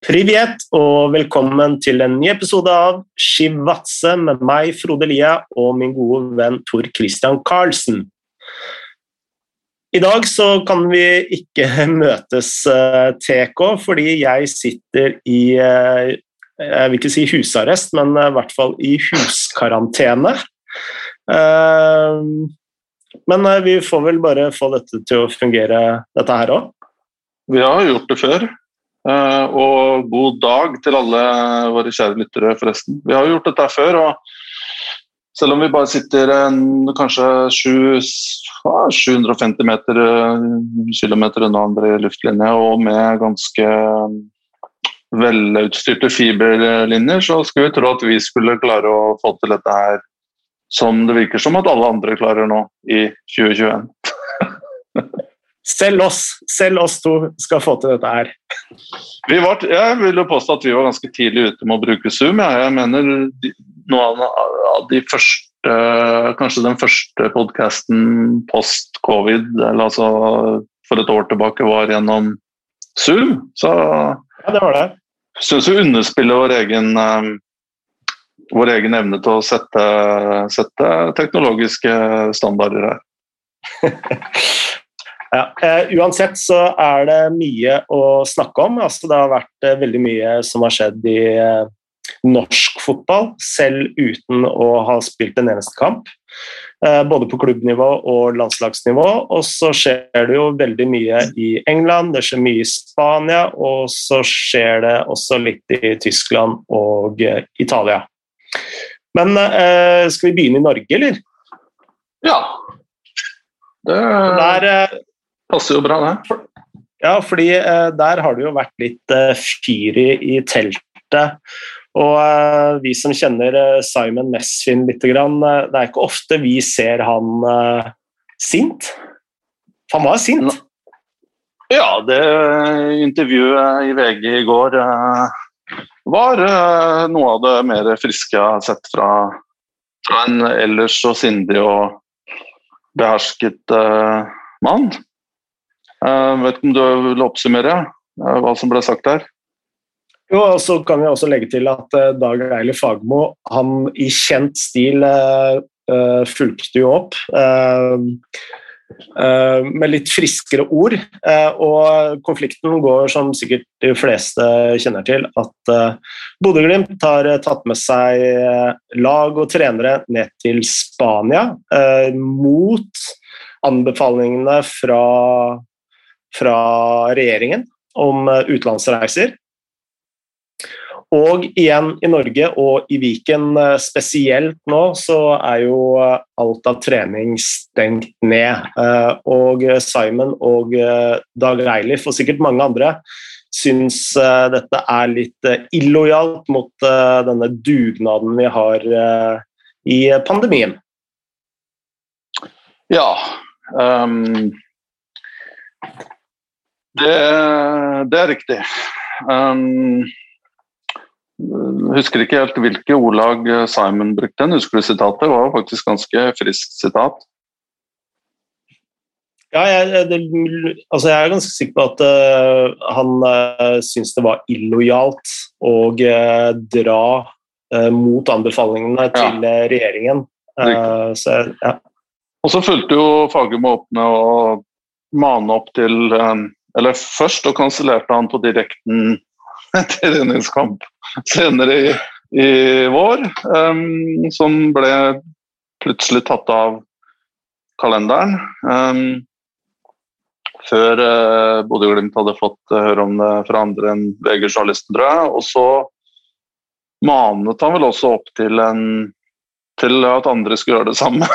Privet og velkommen til en ny episode av Skivatse med meg, Frode Lia, og min gode venn Tor Christian Karlsen. I dag så kan vi ikke møtes, eh, TK, fordi jeg sitter i eh, Jeg vil ikke si husarrest, men i hvert fall i huskarantene. Eh, men vi får vel bare få dette til å fungere, dette her òg. Vi har gjort det før. Uh, og god dag til alle våre kjære lyttere, forresten. Vi har jo gjort dette før, og selv om vi bare sitter en, kanskje 7, 750 meter, kilometer unna andre luftlinje og med ganske velutstyrte fiberlinjer, så skulle vi tro at vi skulle klare å få til dette her som det virker som at alle andre klarer nå i 2021. Selv oss, selv oss to skal få til dette her. Var, jeg vil jo påstå at vi var ganske tidlig ute med å bruke Zoom. Ja. Jeg mener noen av de første Kanskje den første podkasten post covid, eller altså for et år tilbake, var gjennom Zoom. Så ja, det var det. syns vi underspiller vår egen um, vår egen evne til å sette, sette teknologiske standarder her. Ja, uh, uansett så er det mye å snakke om. Altså, det har vært uh, veldig mye som har skjedd i uh, norsk fotball, selv uten å ha spilt en eneste kamp. både på klubbnivå og landslagsnivå. Og så skjer det jo veldig mye i England, det skjer mye i Spania, og så skjer det også litt i Tyskland og Italia. Men skal vi begynne i Norge, eller? Ja. Det... Der, Passer jo bra, det. Ja, fordi eh, der har det jo vært litt eh, fyr i, i teltet. Og eh, vi som kjenner Simon Mesfin litt, grann, det er ikke ofte vi ser han sint. Han var sint. Ja, det intervjuet i VG i går var noe av det mer friske jeg har sett fra, fra en ellers så sindig og behersket mann. Uh, vet ikke om du vil oppsummere uh, hva som ble sagt der? Jo, og så kan vi også legge til at uh, Dag Eilif Fagmo han i kjent stil fulgte jo opp med litt friskere ord. og konflikten går, som sikkert de fleste kjenner til, at Bodø-Glimt har tatt med seg lag og trenere ned til Spania mot anbefalingene fra fra regjeringen om eh, utenlandsreiser. Og igjen i Norge og i Viken eh, spesielt nå, så er jo eh, alt av trening stengt ned. Og Simon og Dag Eilif og sikkert mange andre syns dette er litt illojalt mot denne dugnaden vi har i pandemien. Ja. Um det, det er riktig. Um, husker ikke helt hvilke ordlag Simon brukte. Husker du sitatet? Det var faktisk ganske friskt sitat. Ja, jeg, det, altså jeg, er ganske sikker på at uh, han uh, syns det var illojalt å uh, dra uh, mot anbefalingene ja. til regjeringen. Så, ja. Og så fulgte jo Fagermo opp med å mane opp til um, eller først, og kansellerte han på direkten treningskamp senere i, i vår, um, som ble plutselig tatt av kalenderen. Um, før uh, Bodø-Glimt hadde fått uh, høre om det fra andre enn VG-journalisten, tror jeg. Og så manet han vel også opp til, en, til at andre skulle gjøre det samme.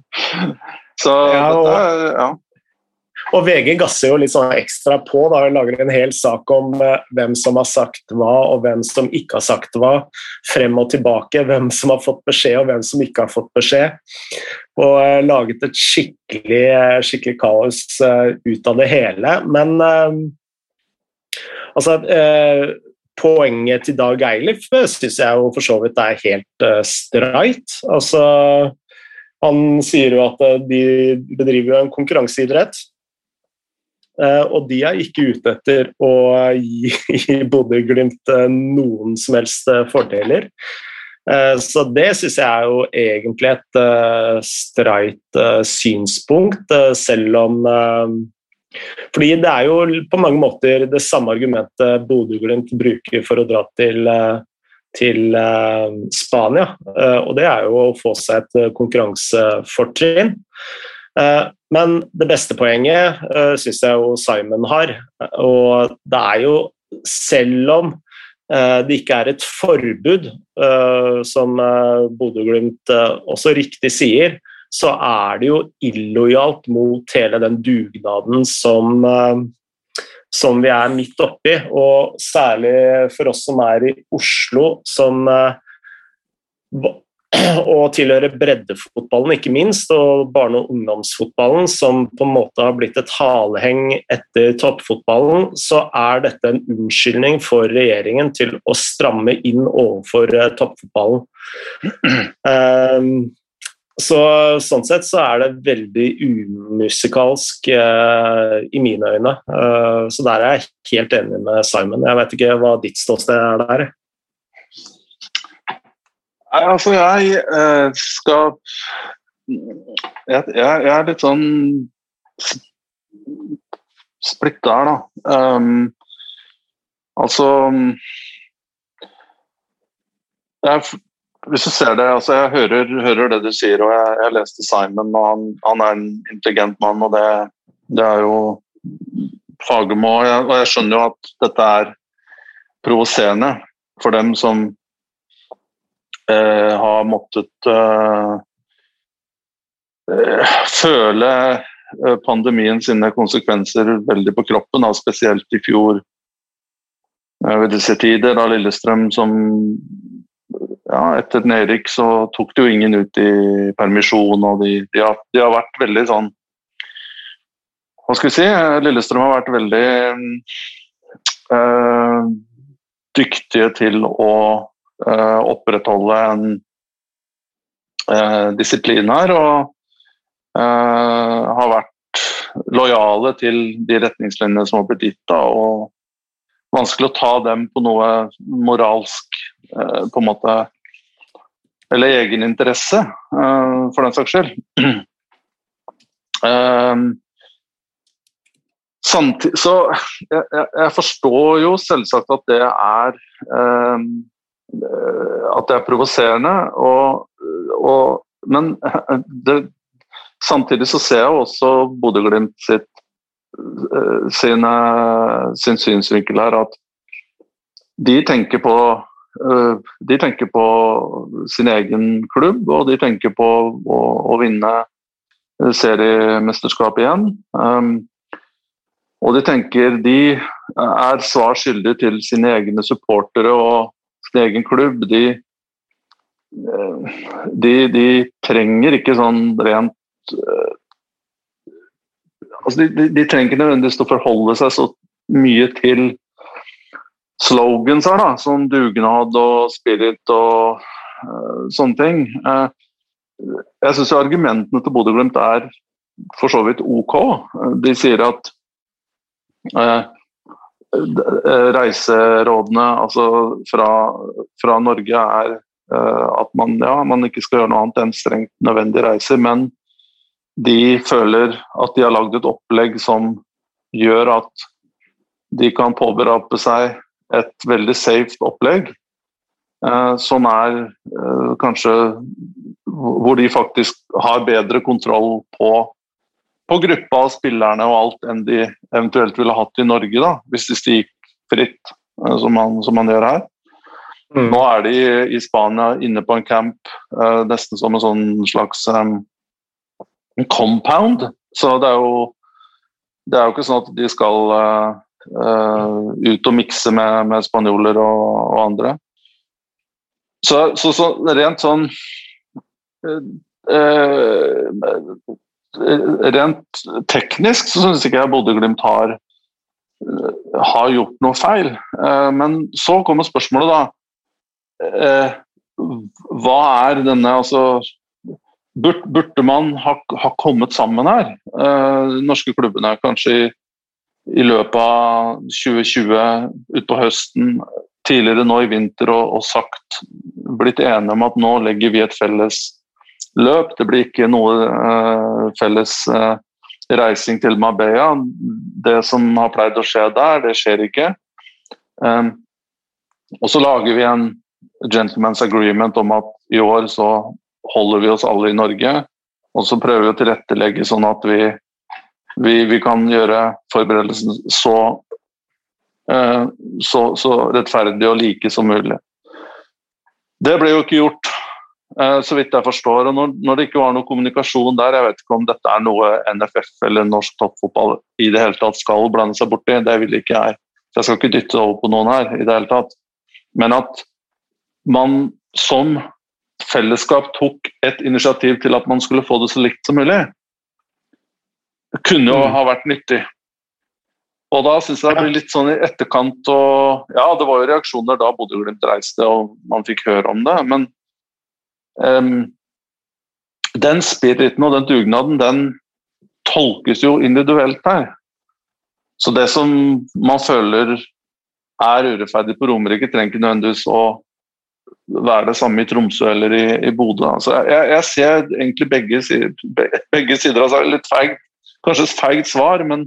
så ja, og, dette, ja. Og VG gasser jo litt sånn ekstra på da, og lager en hel sak om uh, hvem som har sagt hva, og hvem som ikke har sagt hva. Frem og tilbake, hvem som har fått beskjed, og hvem som ikke har fått beskjed. Og uh, laget et skikkelig, uh, skikkelig kaos ut av det hele. Men altså Poenget til Dag Eilif syns jeg jo for så vidt er helt streit. Altså, han sier jo at de bedriver en konkurranseidrett og de er ikke ute etter å gi, gi Bodø-Glimt noen som helst fordeler. Så det syns jeg er jo egentlig et streit synspunkt, selv om fordi det er jo på mange måter det samme argumentet Bodø-Glimt bruker for å dra til til eh, Spania. Eh, og det er jo å få seg et eh, konkurransefortrinn. Men det beste poenget uh, syns jeg jo Simon har. Og det er jo, selv om det ikke er et forbud, som Bodø-Glimt også riktig sier, så er det jo illojalt mot hele den dugnaden som som vi er midt oppi. Og særlig for oss som er i Oslo, som eh, og tilhører breddefotballen, ikke minst, og barne- og ungdomsfotballen, som på en måte har blitt et haleheng etter toppfotballen, så er dette en unnskyldning for regjeringen til å stramme inn overfor eh, toppfotballen. Um, Så, sånn sett så er det veldig umusikalsk eh, i mine øyne. Uh, så der er jeg helt enig med Simon. Jeg vet ikke hva ditt ståsted er der. Altså, jeg eh, skal jeg, jeg, er litt sånn splitta her, da. Um, altså jeg hvis du ser det, altså Jeg hører, hører det du sier, og jeg, jeg leste Simon, og han, han, er en intelligent mann. og Det, det er jo Fagermo, og jeg, og jeg skjønner jo at dette er provoserende for dem som har måttet eh, eh føle eh, pandemien sine konsekvenser veldig på kroppen, spesielt i fjor eh, ved disse tider, da Lillestrøm som ja, etter nedrykk så tok det jo ingen ut i permisjon, og de, de, har, de, har, vært veldig sånn Hva skal vi si? Lillestrøm har vært veldig øh, dyktige til å opprettholde en øh, disiplin her, og har vært lojale til de retningslinjene som har blitt gitt. Da, og vanskelig å ta dem på noe moralsk på en måte eller egeninteresse, for den saks skyld. Samtidig, så jeg, jeg, forstår jo selvsagt at det er uh, at det er provoserende, og, og, men det, samtidig så ser jeg også Bodø-Glimt sitt sine, sin synsvinkel her, at de tenker på Eh, de tenker på sin egen klubb, og de tenker på å, å vinne seriemesterskapet seriemesterskap igjen. Um, og de tenker de er svar skyldige til sine egne supportere og sin egen klubb. De, eh, de, de trenger ikke sånn rent altså de, de, de trenger ikke nødvendigvis å forholde seg så mye til slogans her, da, som dugnad og spirit og uh, sånne ting. Uh, jeg syns argumentene til Bodø-Glimt er for så vidt ok. De sier at uh, reiserådene altså fra, fra Norge er at man, ja, man, ikke skal gjøre noe annet enn strengt nødvendige reiser, men de føler at de har lagd et opplegg som gjør at de kan påberope seg et veldig safe opplegg. Eh, som er eh, kanskje hvor de faktisk har bedre kontroll på, på gruppa av spillerne og alt enn de eventuelt ville hatt i Norge, da, hvis de gikk fritt, eh, som man, som man gjør her. Mm. Nå er de i Spania inne på en camp, eh, nesten som en sånn slags um, compound. Så det er jo det er jo ikke sånn at de skal uh, uh, ut og mikse med, med spanjoler og, og, andre. Så, så, så, rent sånn uh, Rent teknisk så syns ikke jeg Bodø-Glimt har, har gjort noe feil. Uh, men så kommer spørsmålet, da. hva er denne altså Burde man ha, ha kommet sammen her, De norske klubbene, kanskje i i løpet av 2020, utpå høsten, tidligere nå i vinter og, og, sagt, blitt enige om at nå legger vi et felles løp. Det blir ikke noe uh, felles uh, reising til Marbella. Det som har pleid å skje der, det skjer ikke. Um, og så lager vi en gentleman's agreement om at i år så holder vi oss alle i Norge. Og så prøver vi å tilrettelegge sånn at vi, vi, vi kan gjøre forberedelsen så, uh, så, så rettferdig og like som mulig. Det ble jo ikke gjort, så vidt jeg forstår. og når, når, det ikke var noe kommunikasjon der, jeg vet ikke om dette er noe NFF eller norsk toppfotball i det hele tatt skal blande seg borti, det vil ikke jeg. Så jeg skal ikke dytte over på noen her i det hele tatt. Men at man som fellesskap tok et initiativ til at man skulle få det så likt som mulig, kunne jo mm. ha vært nyttig. Og da syns jeg det blir litt sånn i etterkant og Ja, det var jo reaksjoner da Bodø-Glimt reiste og man fikk høre om det, men den spiriten og den dugnaden, den tolkes jo individuelt her. Så det som man føler er urettferdig på Romerike, trenger ikke nødvendigvis å være det samme i Tromsø eller i, i Bodø. Altså, jeg, jeg, ser egentlig begge, begge sider av seg. Litt feigt, kanskje et feigt svar, men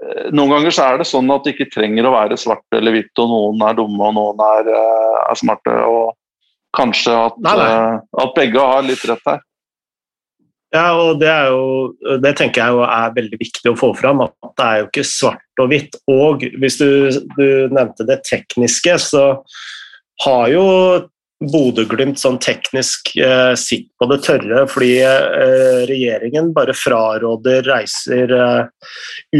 eh, noen ganger så er det sånn at det ikke trenger å være svart eller hvitt, og noen er dumme og noen er, eh, er smarte. og Kanskje at, nei, nei. Uh, at begge har litt rett her. Ja, og det, jo, det tenker jeg er veldig viktig å få fram. At det er jo ikke svart og hvitt. Og hvis du, du nevnte det tekniske, så har jo Bodø-Glimt sånn teknisk eh, sitt på det tørre, fordi eh, regjeringen bare fraråder reiser eh,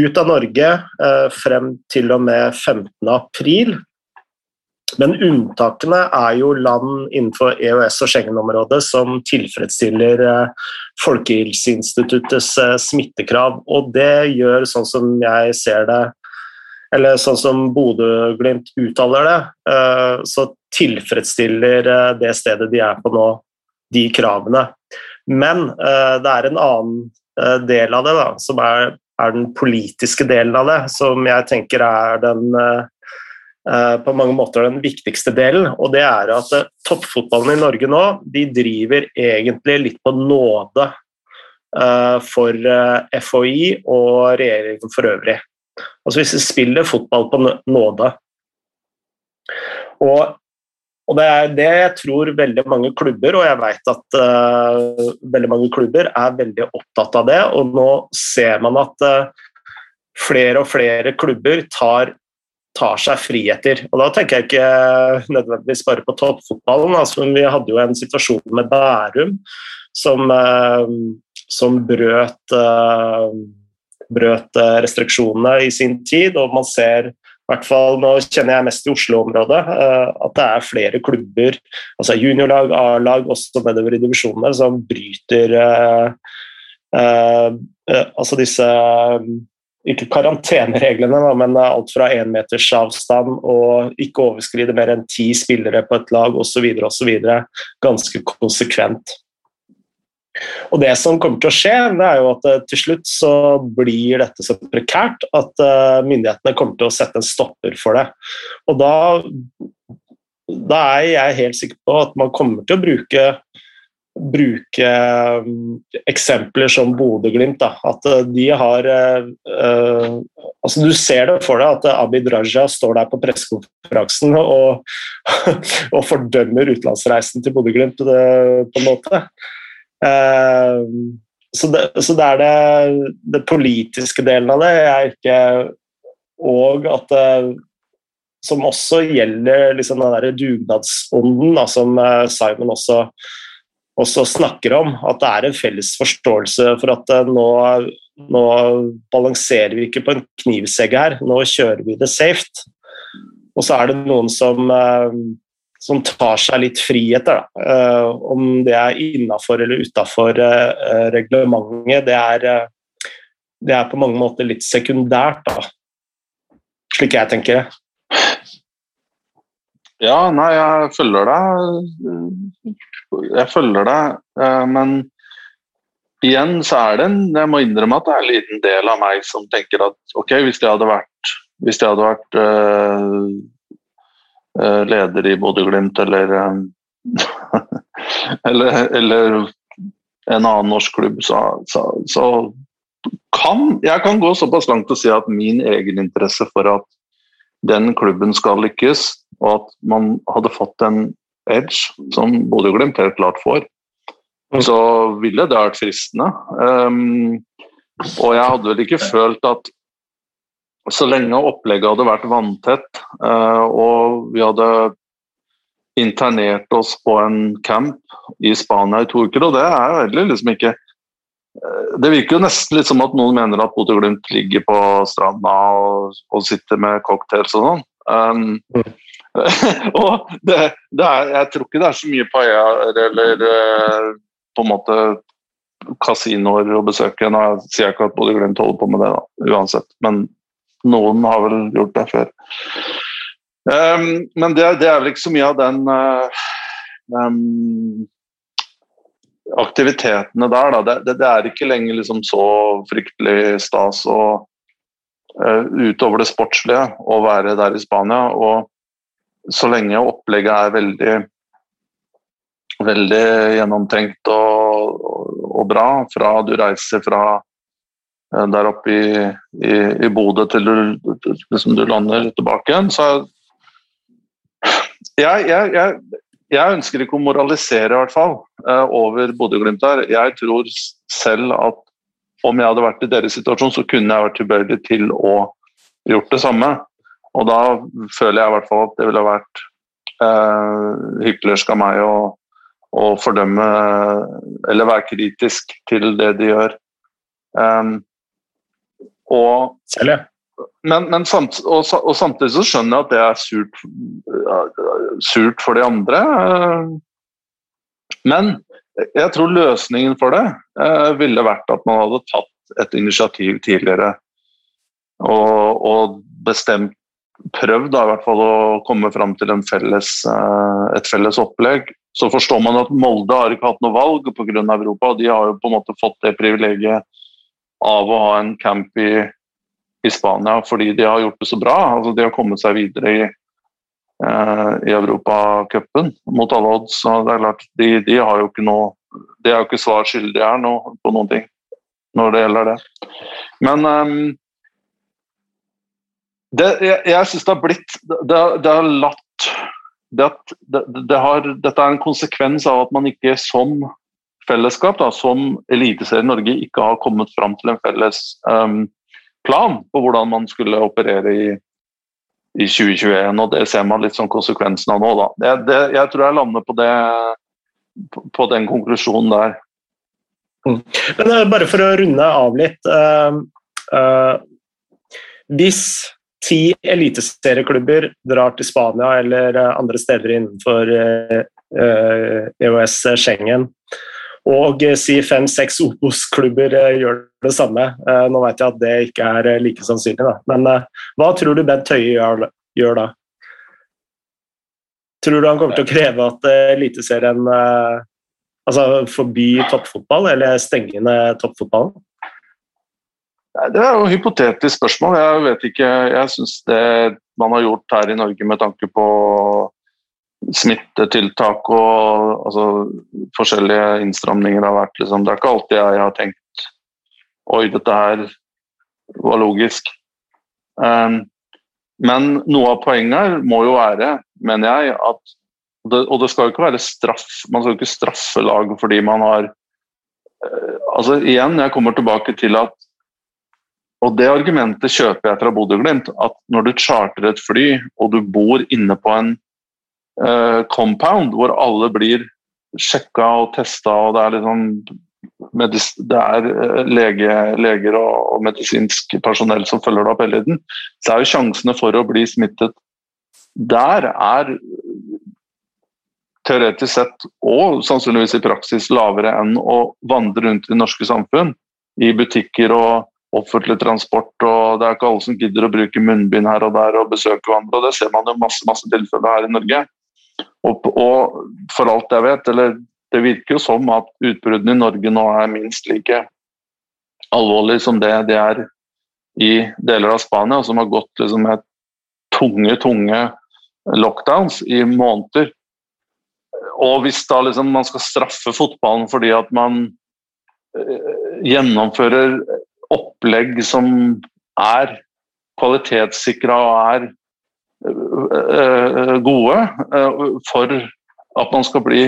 ut av Norge eh, frem til og med 15. april. Men unntakene er jo land innenfor EØS- og Schengen-området som tilfredsstiller eh, Folkehelseinstituttets eh, smittekrav. Og det gjør, sånn som jeg ser det, eller sånn som Bodø-Glimt uttaler det, eh, så tilfredsstiller det stedet de er på nå, de kravene. Men det er en annen del av det, da, som er, er den politiske delen av det, som jeg tenker er den på mange måter den viktigste delen. og det er at eh, Toppfotballen i Norge nå de driver egentlig litt på nåde eh, for FHI og regjeringen for øvrig. Altså Hvis de spiller fotball på nåde. Og, og det er det jeg tror veldig mange klubber, og jeg vet at uh, veldig mange klubber er veldig opptatt av det. Og nå ser man at uh, flere og flere klubber tar tar seg friheter. Og Da tenker jeg ikke nødvendigvis bare på toppfotballen. Altså, vi hadde jo en situasjon med Bærum som, eh, som brøt, eh, brøt eh, restriksjonene i sin tid. og man ser i hvert fall, Nå kjenner jeg mest i Oslo-området at det er flere klubber, altså juniorlag, A-lag, også nedover i divisjonene, som bryter eh, uh, altså disse ikke karantenereglene, men alt fra én meters avstand og ikke overskride mer enn ti spillere på et lag osv. osv. Ganske konsekvent. Og Det som kommer til å skje, det er jo at eh, til slutt så blir dette så prekært at eh, myndighetene kommer til å sette en stopper for det. Og da, da er jeg helt sikker på at man kommer til å bruke bruke um, eksempler som Bodø-Glimt. At uh, de har uh, altså Du ser det for deg at Abid Raja står der på pressekonferansen og, og fordømmer utenlandsreisen til Bodø-Glimt på en måte. Uh, så, det, så det, er det, det, politiske delen av det. Jeg ikke, og at uh, som også gjelder liksom den der dugnadsånden som Simon også også snakker om. At det er en felles forståelse for at eh, nå, nå balanserer vi ikke på en knivsegg her, nå kjører vi det safe. Og så er det noen som, eh, som tar seg litt friheter. Da. Eh, om det er innafor eller utafor reglementet, det er, det er på mange måter litt sekundært, da. slik jeg tenker det. Ja, nei, jeg følger deg. Jeg følger deg, eh, men igjen så er det en Jeg må innrømme at det er en liten del av meg som tenker at ok, hvis jeg hadde vært, hvis jeg hadde vært øh, leder i Bodø-Glimt eller, eller, eller en annen norsk klubb, så, så, så, kan jeg kan gå såpass langt og si at min egeninteresse for at den klubben skal lykkes, og at man hadde fått en edge, som Bodø-Glimt helt klart får, Mm. så ville det vært fristende. Um, og jeg hadde vel ikke følt at så lenge opplegget hadde vært vanntett, uh, og vi hadde internert oss på en camp i Spania i to uker, og det er veldig liksom ikke uh, Det virker jo nesten litt som at noen mener at Bodø-Glimt ligger på stranda og, og, sitter med cocktails og sånn. Um, og det, det er, jeg tror ikke det er så mye paier eller uh, på en måte kasinoer å besøke. Nå sier jeg ikke at Bodø Glimt holder på med det, da, uansett, men noen har vel gjort det før. Um, men det, det, er vel ikke så mye av den uh, um, aktivitetene der, da. Det, det, det, er ikke lenger liksom så fryktelig stas uh, utover det sportslige å være der i Spania. Og så lenge opplegget er veldig veldig gjennomtenkt og, og, og, bra. Fra du reiser fra eh, der oppe i, i, i Bodø til du, liksom du lander tilbake igjen. Så jeg, jeg, jeg, jeg, ønsker ikke å moralisere, i hvert fall, eh, over Bodø-Glimt her. Jeg tror selv at om jeg hadde vært i deres situasjon, så kunne jeg vært tilbøyelig til å gjort det samme. Og da føler jeg i hvert fall at det ville vært eh, hyklersk av meg å å fordømme eller være kritisk til det de gjør. Um, og, men, men samt, og, og, samtidig så skjønner jeg at det er surt, surt for de andre. Men jeg tror løsningen for det eh, ville vært at man hadde tatt et initiativ tidligere og, og bestemt prøvd da, i hvert fall å komme fram til felles, eh, et felles opplegg så forstår man at Molde har ikke hatt noe valg pga. Europa. De har jo på en måte fått det privilegiet av å ha en camp i, i Spania fordi de har gjort det så bra. Altså, de har kommet seg videre i, i Europacupen mot alle odds. Så det er klart, de, de, har jo ikke noe De er jo ikke svar skyldige her nå på noen ting når det gjelder det. Men um, det, jeg, jeg syns det har blitt det, det har latt det, det har, dette er en konsekvens av at man ikke som fellesskap, da, som Eliteserien Norge, ikke har kommet fram til en felles um, plan på hvordan man skulle operere i, i 2021. og Det ser man litt som konsekvensen av nå. Da. Jeg, det, jeg tror jeg lander på, det, på, på den konklusjonen der. Mm. Men uh, Bare for å runde av litt. Uh, uh, hvis ti eliteserieklubber drar til Spania eller eh, andre steder innenfor EØS eh, eh, Schengen. Og si fem-seks Obos-klubber gjør det samme. Nå vet jeg at det ikke er like sannsynlig, da. men hva tror du Bent Høie gjør, gjør da? Tror du han kommer til å kreve at Eliteserien altså forby toppfotball, eller stenge ned toppfotballen? Det er jo et hypotetisk spørsmål. Jeg vet ikke. Jeg syns det man har gjort her i Norge med tanke på smittetiltak og altså, forskjellige innstramninger har vært liksom, Det er ikke alltid jeg har tenkt Oi, dette her var logisk. Um, men noe av poenget her må jo være, mener jeg, at det, Og det skal jo ikke være straff. Man skal jo ikke straffe lag fordi man har uh, Altså igjen, jeg kommer tilbake til at og Det argumentet kjøper jeg fra Bodø-Glimt. At når du charter et fly og du bor inne på en compound hvor alle blir sjekka og testa, og det er liksom det er eh, lege, leger og, medisinsk personell som følger deg opp hele tiden, så er jo sjansene for å bli smittet der er teoretisk sett og sannsynligvis i praksis lavere enn å vandre rundt i det norske samfunn, i butikker og offentlig transport, og det er ikke alle som gidder å bruke munnbind her og der og besøke hverandre. og Det ser man jo masse, masse tilfeller her i Norge. Og, og, for alt jeg vet, eller det virker jo som at utbruddene i Norge nå er minst like alvorlig som det det er i deler av Spania, som har gått liksom med tunge, tunge lockdowns i måneder. Og hvis da liksom man skal straffe fotballen fordi at man uh, gjennomfører opplegg som er kvalitetssikra og er gode uh, for at man skal bli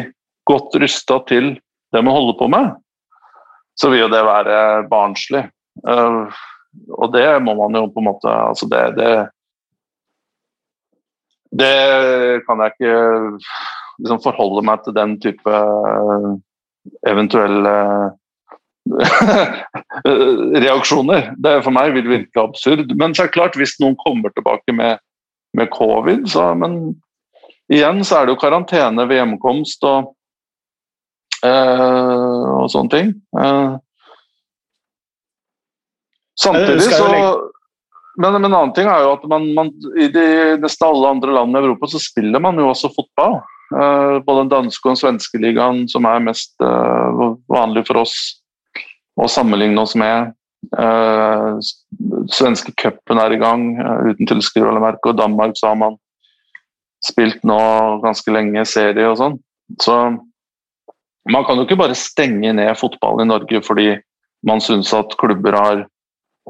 godt rusta til det man holder på med, så vil jo det være barnslig. og det må man jo på en måte altså det, det, det kan jeg ikke liksom forholde meg til den type eventuelle reaksjoner. Det for meg vil virke absurd. Men så er det klart, hvis noen kommer tilbake med, med covid, så Men igjen så er det jo karantene ved hjemkomst og, eh, og sånne ting. Eh, samtidig så men, men, en annen ting er jo at man, man, i de nesten alle andre land i Europa så spiller man jo også fotball. Uh, både den danske og den svenske ligaen, som er mest uh, vanlig for oss å sammenligne oss med. Uh, svenske cupen er i gang uten tilskuere, og Danmark så har man spilt nå ganske lenge serie og sånn. Så man kan jo ikke bare stenge ned fotballen i Norge fordi man syns at klubber har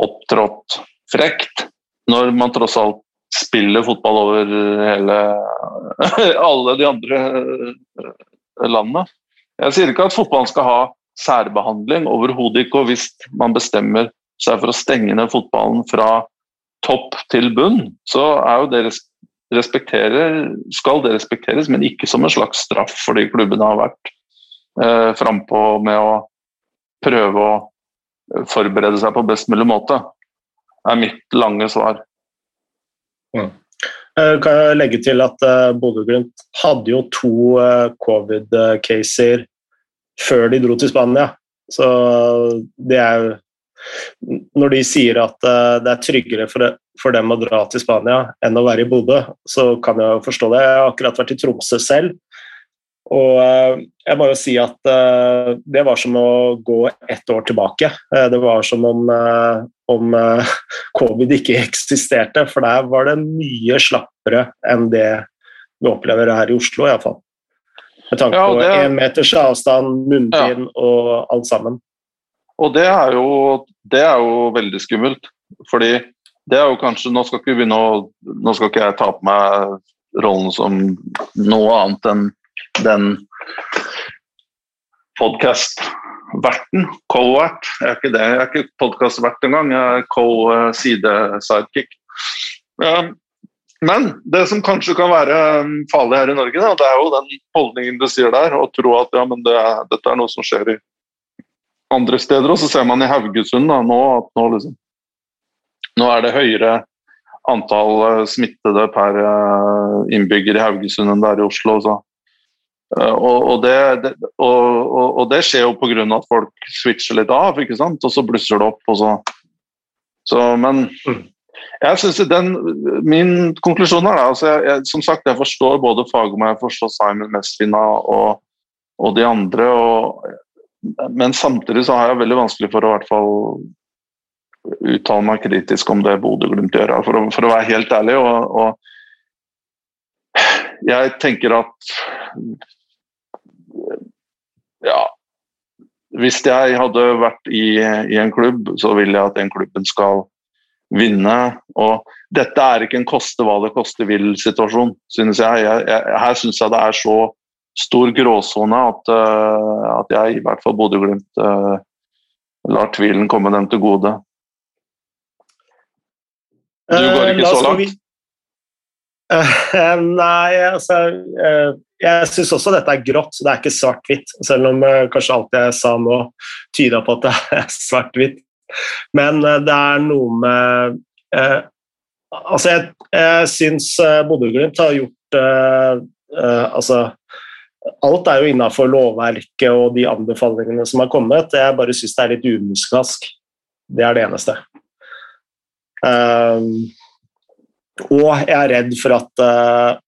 opptrådt frekt, når man tross alt spiller fotball over hele alle de andre eh, landene. Jeg sier ikke at fotballen skal ha særbehandling, overhodet ikke. Og hvis man bestemmer seg for å stenge ned fotballen fra topp til bunn, så er jo det skal det respekteres, men ikke som en slags straff fordi klubbene har vært eh, frampå med å prøve å forberede seg på best mulig måte er mitt lange svar. Mm. Kan jeg legge til at uh, Bodø-Glimt hadde jo to covid-caser før de dro til Spania. Så det er Når de sier at uh, det er tryggere for, dem å dra til Spania enn å være i Bodø, så kan jeg jo forstå det. Jeg har akkurat vært i Tromsø selv. Og jeg må jo si at det var som å gå ett år tilbake. det var som om om covid ikke eksisterte. For der var det mye slappere enn det vi opplever her i Oslo, iallfall. Med tanke på én meters avstand, munnbind ja. og alt sammen. Og det er, jo, det er jo veldig skummelt. Fordi det er jo kanskje Nå skal ikke, å, nå skal ikke jeg ta på meg rollen som noe annet enn den podkast verten, co-vert. Jeg er ikke det, jeg er ikke podkastvert engang, jeg er co-side-sidekick. Men det som kanskje kan være um, farlig her i Norge, det er jo den holdningen du sier der, å tro at ja, det er, dette er noe som skjer i andre steder. Og så ser man i Haugesund da, nå at nå, liksom, nå er det høyere antall uh, smittede per uh, innbygger i Haugesund enn det er i Oslo. Så Eh, og, og, det, og, og, det, skjer jo pga. at folk switcher litt av, ikke sant? og så blusser det opp. og så, så Men jeg synes den, Min konklusjon er da, altså jeg, jeg, som sagt, jeg forstår både Fagermo, jeg forstår Simon Messina og, og de andre. Men samtidig så har jeg veldig vanskelig for å hvert fall uttale meg kritisk om det Bodø-Glimt gjør, for for å, være helt ærlig. og jeg tenker at ja Hvis jeg hadde vært i, i, en klubb, så vil jeg at den klubben skal vinne. Og dette er ikke en koste hva det koste vil-situasjon, synes jeg. jeg, jeg her synes jeg det er så stor gråsone at, uh, at jeg, i hvert fall Bodø-Glimt, uh, lar tvilen komme dem til gode. Du går ikke så langt? Nei, altså Jeg syns også dette er grått, så det er ikke svart-hvitt. Selv om kanskje alt jeg sa nå tyda på at det er svart-hvitt. Men det er noe med Altså, jeg, jeg syns Bodø-Glimt har gjort Altså Alt er jo innafor lovverket og de anbefalingene som har kommet. Jeg bare syns det er litt umuskask. Det er det eneste. Um, og jeg er redd for at uh,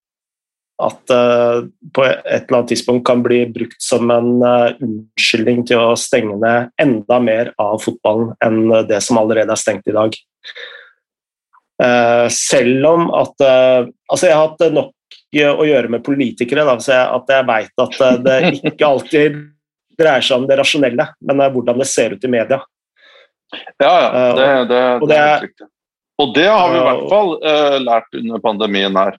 at uh, på et eller annet tidspunkt kan bli brukt som en uh, unnskyldning til å stenge ned enda mer av fotballen enn det som allerede er stengt i dag. Selv om at Altså, jeg har hatt nok å gjøre med politikere, da, så jeg, at jeg veit at det ikke alltid dreier seg om det rasjonelle, men hvordan det ser ut i media. Ja, ja. Det, det, det, det er riktig. Og det har vi i hvert fall lært under pandemien her.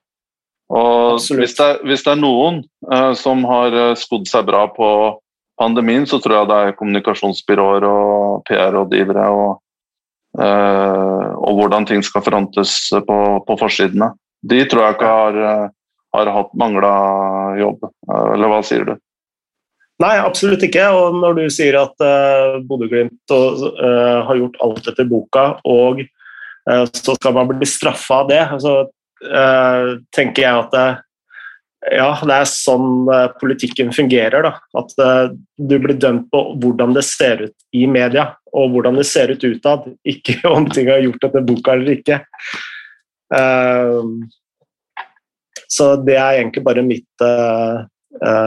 Og hvis det, hvis det, er noen uh, som har eh, skodd seg bra på pandemien, så tror jeg det er kommunikasjonsbyråer og PR-rådgivere og, uh, og, hvordan ting skal forandres på, på, forsidene. De tror jeg ikke har, har hatt mangla jobb, uh, eller hva sier du? Nei, absolutt ikke. Og når du sier at uh, Bodø-Glimt uh, har gjort alt etter boka, og uh, så skal man bli straffa av det så uh, tenker jeg at ja, det er sånn politikken fungerer. Da. At du blir dømt på hvordan det ser ut i media, og hvordan det ser ut utad. Ikke om ting har gjort etter boka eller ikke. Så det er egentlig bare mitt,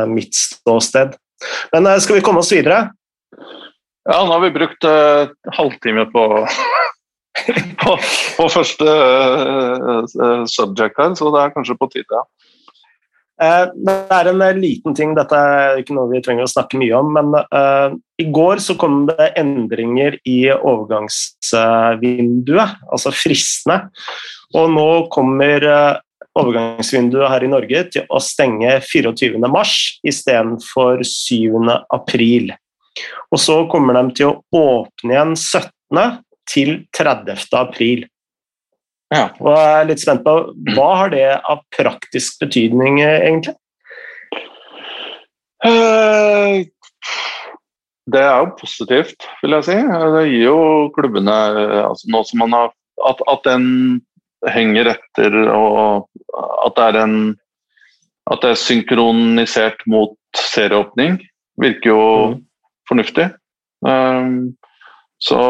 mitt ståsted. Men skal vi komme oss videre? Ja, nå har vi brukt halvtime på på, på, første uh, subject her, så det er kanskje på tide. Ja. Uh, det er en liten ting, dette er ikke noe vi trenger å snakke mye om, men uh, i går så kom det endringer i overgangsvinduet, altså fristene. Og nå kommer overgangsvinduet her i Norge til å stenge 24.3 istedenfor 7.4. Og så kommer de til å åpne igjen 17 til 30. april. Ja. Og jeg er litt spent på hva har det av praktisk betydning, egentlig? Eh, det er jo positivt, vil jeg si. Det gir jo klubbene altså Nå som man har at, at, den henger etter, og at det er en At det er synkronisert mot serieåpning, virker jo mm. fornuftig. Um, så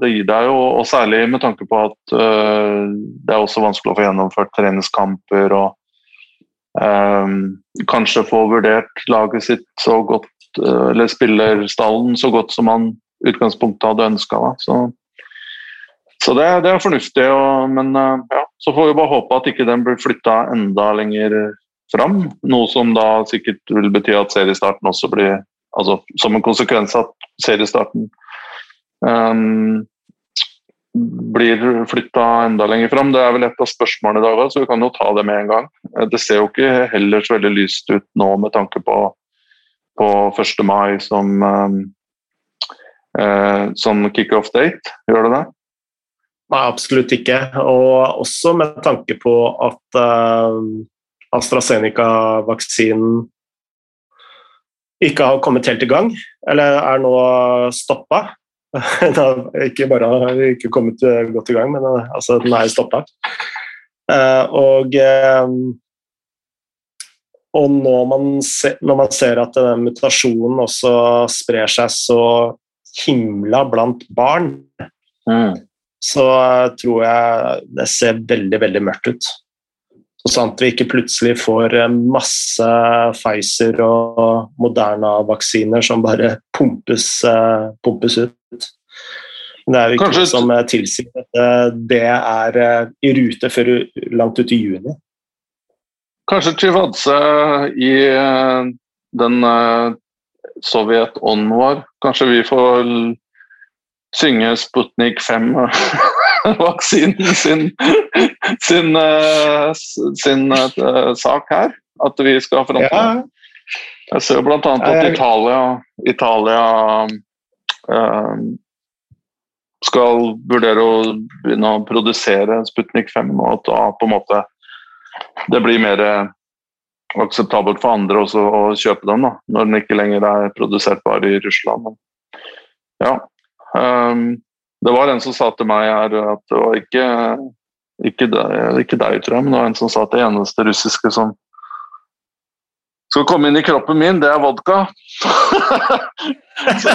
det gir deg jo, og særlig med tanke på at uh, det er også vanskelig å få gjennomført treningskamper og um, kanskje få vurdert laget sitt så godt, uh, eller spillerstallen så godt som man utgangspunktet hadde ønska. Så, så det, det, er fornuftig, og, men ja, så får vi bare håpe at ikke den blir flytta enda lenger fram. Noe som da sikkert vil bety at seriestarten også blir altså Som en konsekvens av seriestarten um, blir flytta enda lenger fram. Det er vel et av spørsmålene i dag, så vi kan jo ta det med en gang. Eh, det ser jo ikke heller så veldig lyst ut nå med tanke på, på 1. mai som, um, uh, som kickoff date. Gjør det det? Nei, absolutt ikke. Og også med tanke på at uh, AstraZeneca-vaksinen ikke har kommet helt i gang, eller er nå stoppa. Den har ikke bare ikke kommet eh, godt i gang, men eh, altså, den er stoppa. Uh, og og når man, ser, når man, ser, at denne mutasjonen også sprer seg så himla blant barn, mm. Så tror jeg det ser veldig, veldig mørkt ut. Så sant vi ikke plutselig får masse Pfizer og Moderna-vaksiner som bare pumpes, pumpes ut. Det er jo ikke Kanskje... noe som tilsier at det er eh, i rute før langt ut i juni. Kanskje Chivadze i eh, den eh, Sovjet ånd vår Kanskje vi får synge Sputnik 5-vaksinen sin, sin, sin, sin sak her? At vi skal fronte ja. Jeg ser bl.a. at Italia, Italia skal vurdere å begynne å produsere Sputnik 5, og at da på en måte det blir mer akseptabelt for andre også å kjøpe den, da, når den ikke lenger er produsert bare i Russland. Men, ja. Um, det var en som sa til meg her at det var ikke, ikke, deg, ikke deg, tror jeg, men det var en som sa at det eneste russiske som skal komme inn i kroppen min, det er vodka. Så,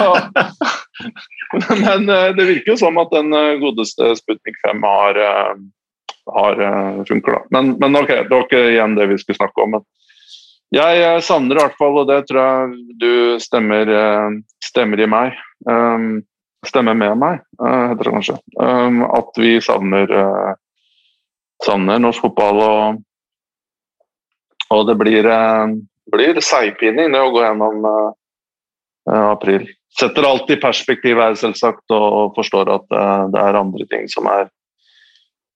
men eh, det virker jo som at den eh, godeste Sputnik 5 har, eh, har funker, da. Men, men, ok, det var ikke igjen det vi skulle snakke om. Jeg savner i hvert fall, og det tror jeg du stemmer, stemmer i meg um, Stemmer med meg, uh, heter det kanskje. Um, at vi savner, uh, savner norsk fotball. Og, og det blir, uh, blir seigpining det å gå gjennom april. Setter alt i perspektiv her, selvsagt, og forstår at det er andre ting som er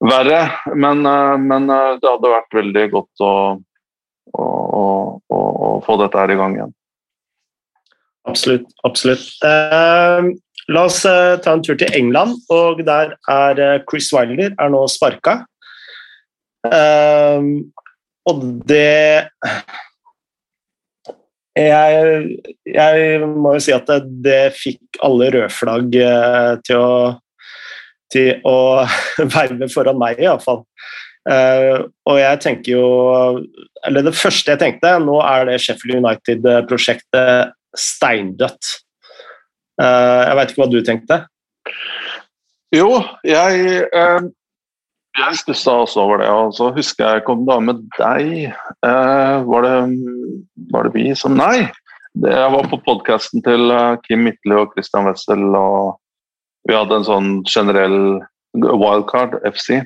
verre. Men, men det hadde vært veldig godt å å, å, å få dette her i gang igjen. Absolutt. absolutt. La oss eh, ta en tur til England, og der er eh, Chris Wilder er nå sparka. Um, og det jeg, jeg, må jo si at det, det fikk alle rødflagg eh, til å, til å verve foran meg, iallfall. Uh, og jeg tenker jo Eller det første jeg tenkte, nå er det Sheffield United-prosjektet steindødt. Uh, jeg veit ikke hva du tenkte? Jo, jeg uh, jeg stussa også over det. Og så husker jeg kom da med deg. var, det, var det vi som Nei! Det, jeg var på podkasten til Kim Midtly og Christian Wessel, og vi hadde en sånn generell wildcard, FC.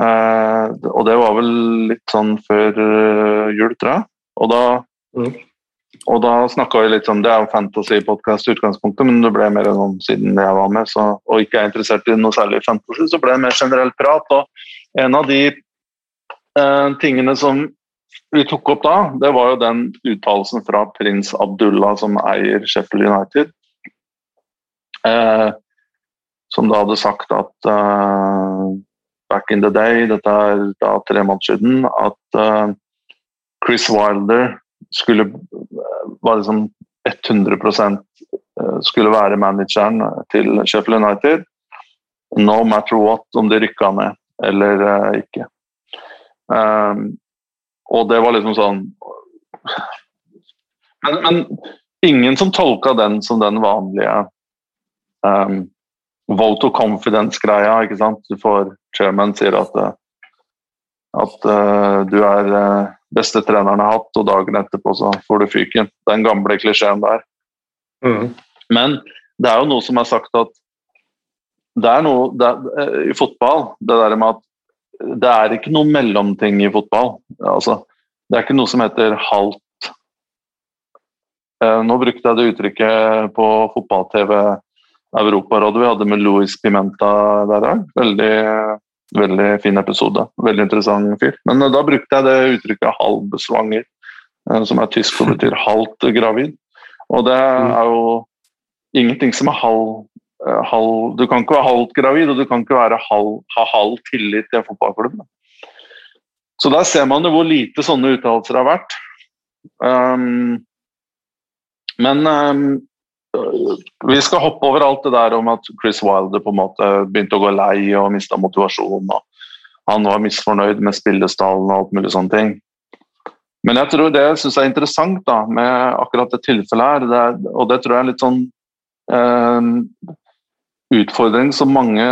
Eh, og det var vel litt sånn før uh, jul, tror jeg. Og da, mm. Og da snakka vi litt om Det er jo fantasy-podkast i utgangspunktet, men det ble mer sånn siden jeg var med, så, og ikke er interessert i noe særlig fantasy, så ble det mer generell prat. Og en av de eh, tingene som vi tok opp da, det var jo den uttalelsen fra prins Abdullah, som eier Sheffield United. Eh, som da hadde sagt at uh, back in the day, dette er da tre måneder siden, at uh, Chris Wilder skulle var liksom 100 eh, skulle være manageren til Sheffield United. No matter what, om de rykka ned eller uh, ikke. Um, og det var liksom sånn men, men, ingen som tolka den som den vanlige um, vote of confidence-greia. ikke sant? Du får chairman sier at, eh, at uh, du er uh, beste treneren har hatt, og dagen etterpå så får du fyken. Den gamle klisjeen der. Mm. Men det er jo noe som er sagt at det er noe det er, i fotball det der med at det er ikke noe mellomting i fotball. Altså, det er ikke noe som heter halvt. Nå brukte jeg det uttrykket på fotball-TV Europarådet vi hadde med Louis Pimenta der òg. Veldig, veldig fin episode. Veldig interessant fyr. Men eh, da brukte jeg det uttrykket 'halvsvanger', eh, som er tysk og betyr halvt gravid. Og det mm. er jo ingenting som er halv, eh, halv Du kan ikke være halvt gravid, og du kan ikke halv, ha halv tillit til en fotballklubb. Så der ser man jo hvor lite sånne uttalelser har vært. Um, men um, vi skal hoppe over alt det der om at Chris Wilder på en måte begynte å gå lei og mista motivasjonen. Han var misfornøyd med spillestallen og alt mulig sånne ting. Men jeg tror det jeg synes er interessant da, med akkurat det tilfellet her, det er, og det tror jeg er litt sånn eh, utfordring som mange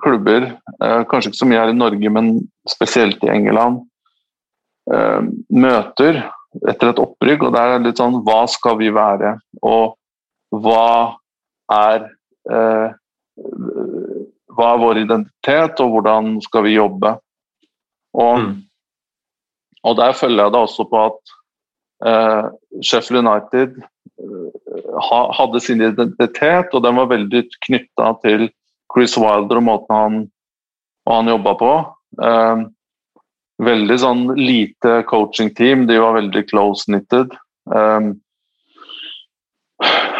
klubber, eh, kanskje ikke så mye her i Norge, men spesielt i England, eh, møter etter et opprykk. og det er litt sånn Hva skal vi være? Og hva er eh, hva er vår identitet, og hvordan skal vi jobbe? Og, mm. og der følger jeg det også på at eh, Sheffield United eh, ha, hadde sin identitet, og den var veldig knytta til Chris Wilder og måten han, han jobba på. Eh, veldig sånn lite coaching-team, de var veldig close-knitted. Eh,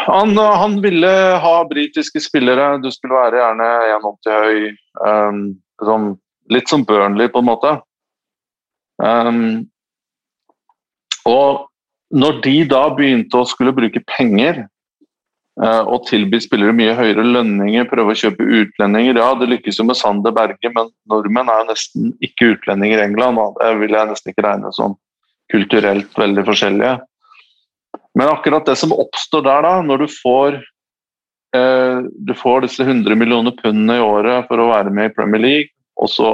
han, han, ville ha britiske spillere. Du skulle være gjerne 1,80 høy. Um, liksom, litt som Burnley, på en måte. Um, og når de da begynte å skulle bruke penger uh, og tilby spillere mye høyere lønninger, prøve å kjøpe utlendinger Ja, det lykkes jo med Sander Berge, men nordmenn er jo nesten ikke utlendinger i England. Det vil jeg nesten ikke regne som kulturelt veldig forskjellige. Men akkurat det som oppstår der, da, når du får, eh, du får disse 100 millioner pundene i året for å være med i Premier League, og så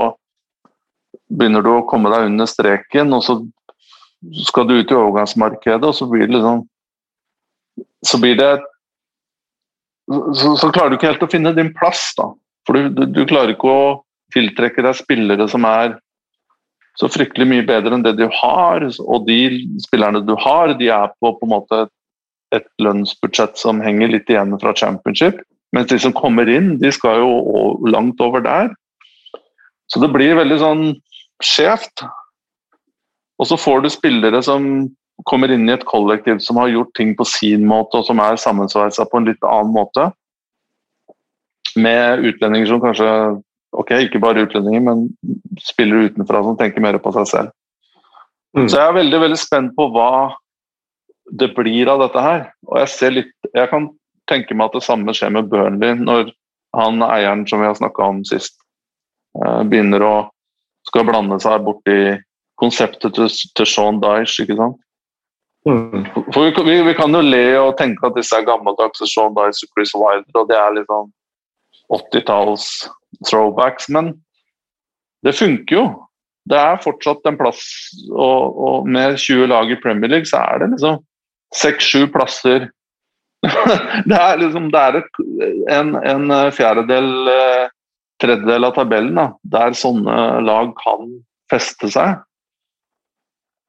begynner du å komme deg under streken, og så skal du ut i overgangsmarkedet, og så blir det liksom Så blir det så, så, klarer du ikke helt å finne din plass, da. For du, du, du, klarer ikke å tiltrekke deg spillere som er så fryktelig mye bedre enn det du har. Og de spillerne du har, de er på, på en måte et lønnsbudsjett som henger litt igjen fra championship. Mens de som kommer inn, de skal jo langt over der. Så det blir veldig sånn skjevt. Og så får du spillere som kommer inn i et kollektiv som har gjort ting på sin måte, og som er sammensveisa på en litt annen måte. Med utlendinger som kanskje Ok, ikke bare utlendinger, men spillere utenfra som tenker mer på seg selv. Mm. Så jeg er veldig veldig spent på hva det blir av dette her. Og jeg ser litt Jeg kan tenke meg at det samme skjer med Burnley når han eieren som vi har snakka om sist, eh, begynner å skal blande seg borti konseptet til, til Sean Dyche, ikke sant. Mm. For vi, vi, vi, kan jo le og tenke at disse er gammeldagse Sean Dyche og Chris Wilder, og det er litt sånn 80-talls throwbacks, men det funker jo. Det er fortsatt en plass, og, og med 20 lag i Premier League så er det liksom 6-7 plasser det er liksom det er en, en, fjerdedel, eh, tredjedel av tabellen da, der sånne lag kan feste seg.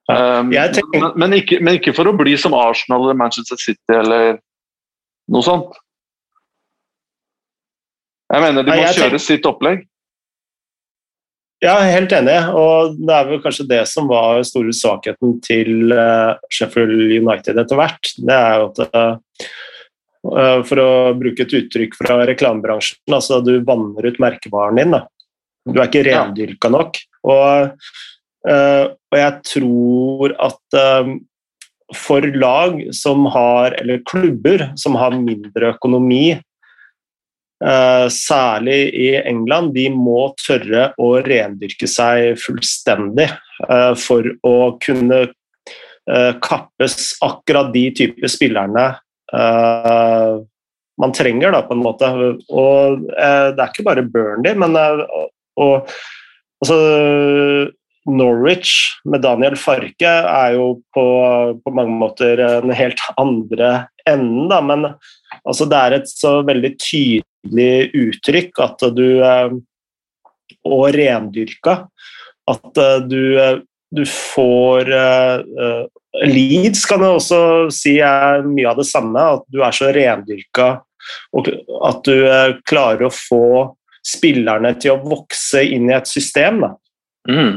Um, tenker... men, men, ikke, men, ikke, for å bli som Arsenal eller Manchester City eller noe sånt. Jeg mener de må Nei, kjøre sitt opplegg. Ja, helt enig. Og det er vel kanskje det som var store svakheten til uh, Sheffield United etter hvert. Det er jo at uh, For å bruke et uttrykk fra reklamebransjen, altså du vanner ut merkevaren din. Da. Du er ikke rendyrka nok. Og Eh, og jeg tror at eh, for lag som har, eller klubber som har mindre økonomi, eh, særlig i England, de må tørre å rendyrke seg fullstendig for å kunne kappes akkurat de typer spillerne man trenger, da, på en måte. Og det er ikke bare Burnley, men og, altså, Norwich med Daniel Farke er jo på, på mange måter en helt andre enden, da. Men altså, det er et så veldig tydelig uttrykk at du eh, Og rendyrka. At eh, du, eh, du får Leeds kan jeg også si er mye av det samme. At du er så rendyrka og at du klarer å få spillerne til å vokse inn i et system. Da. Mm.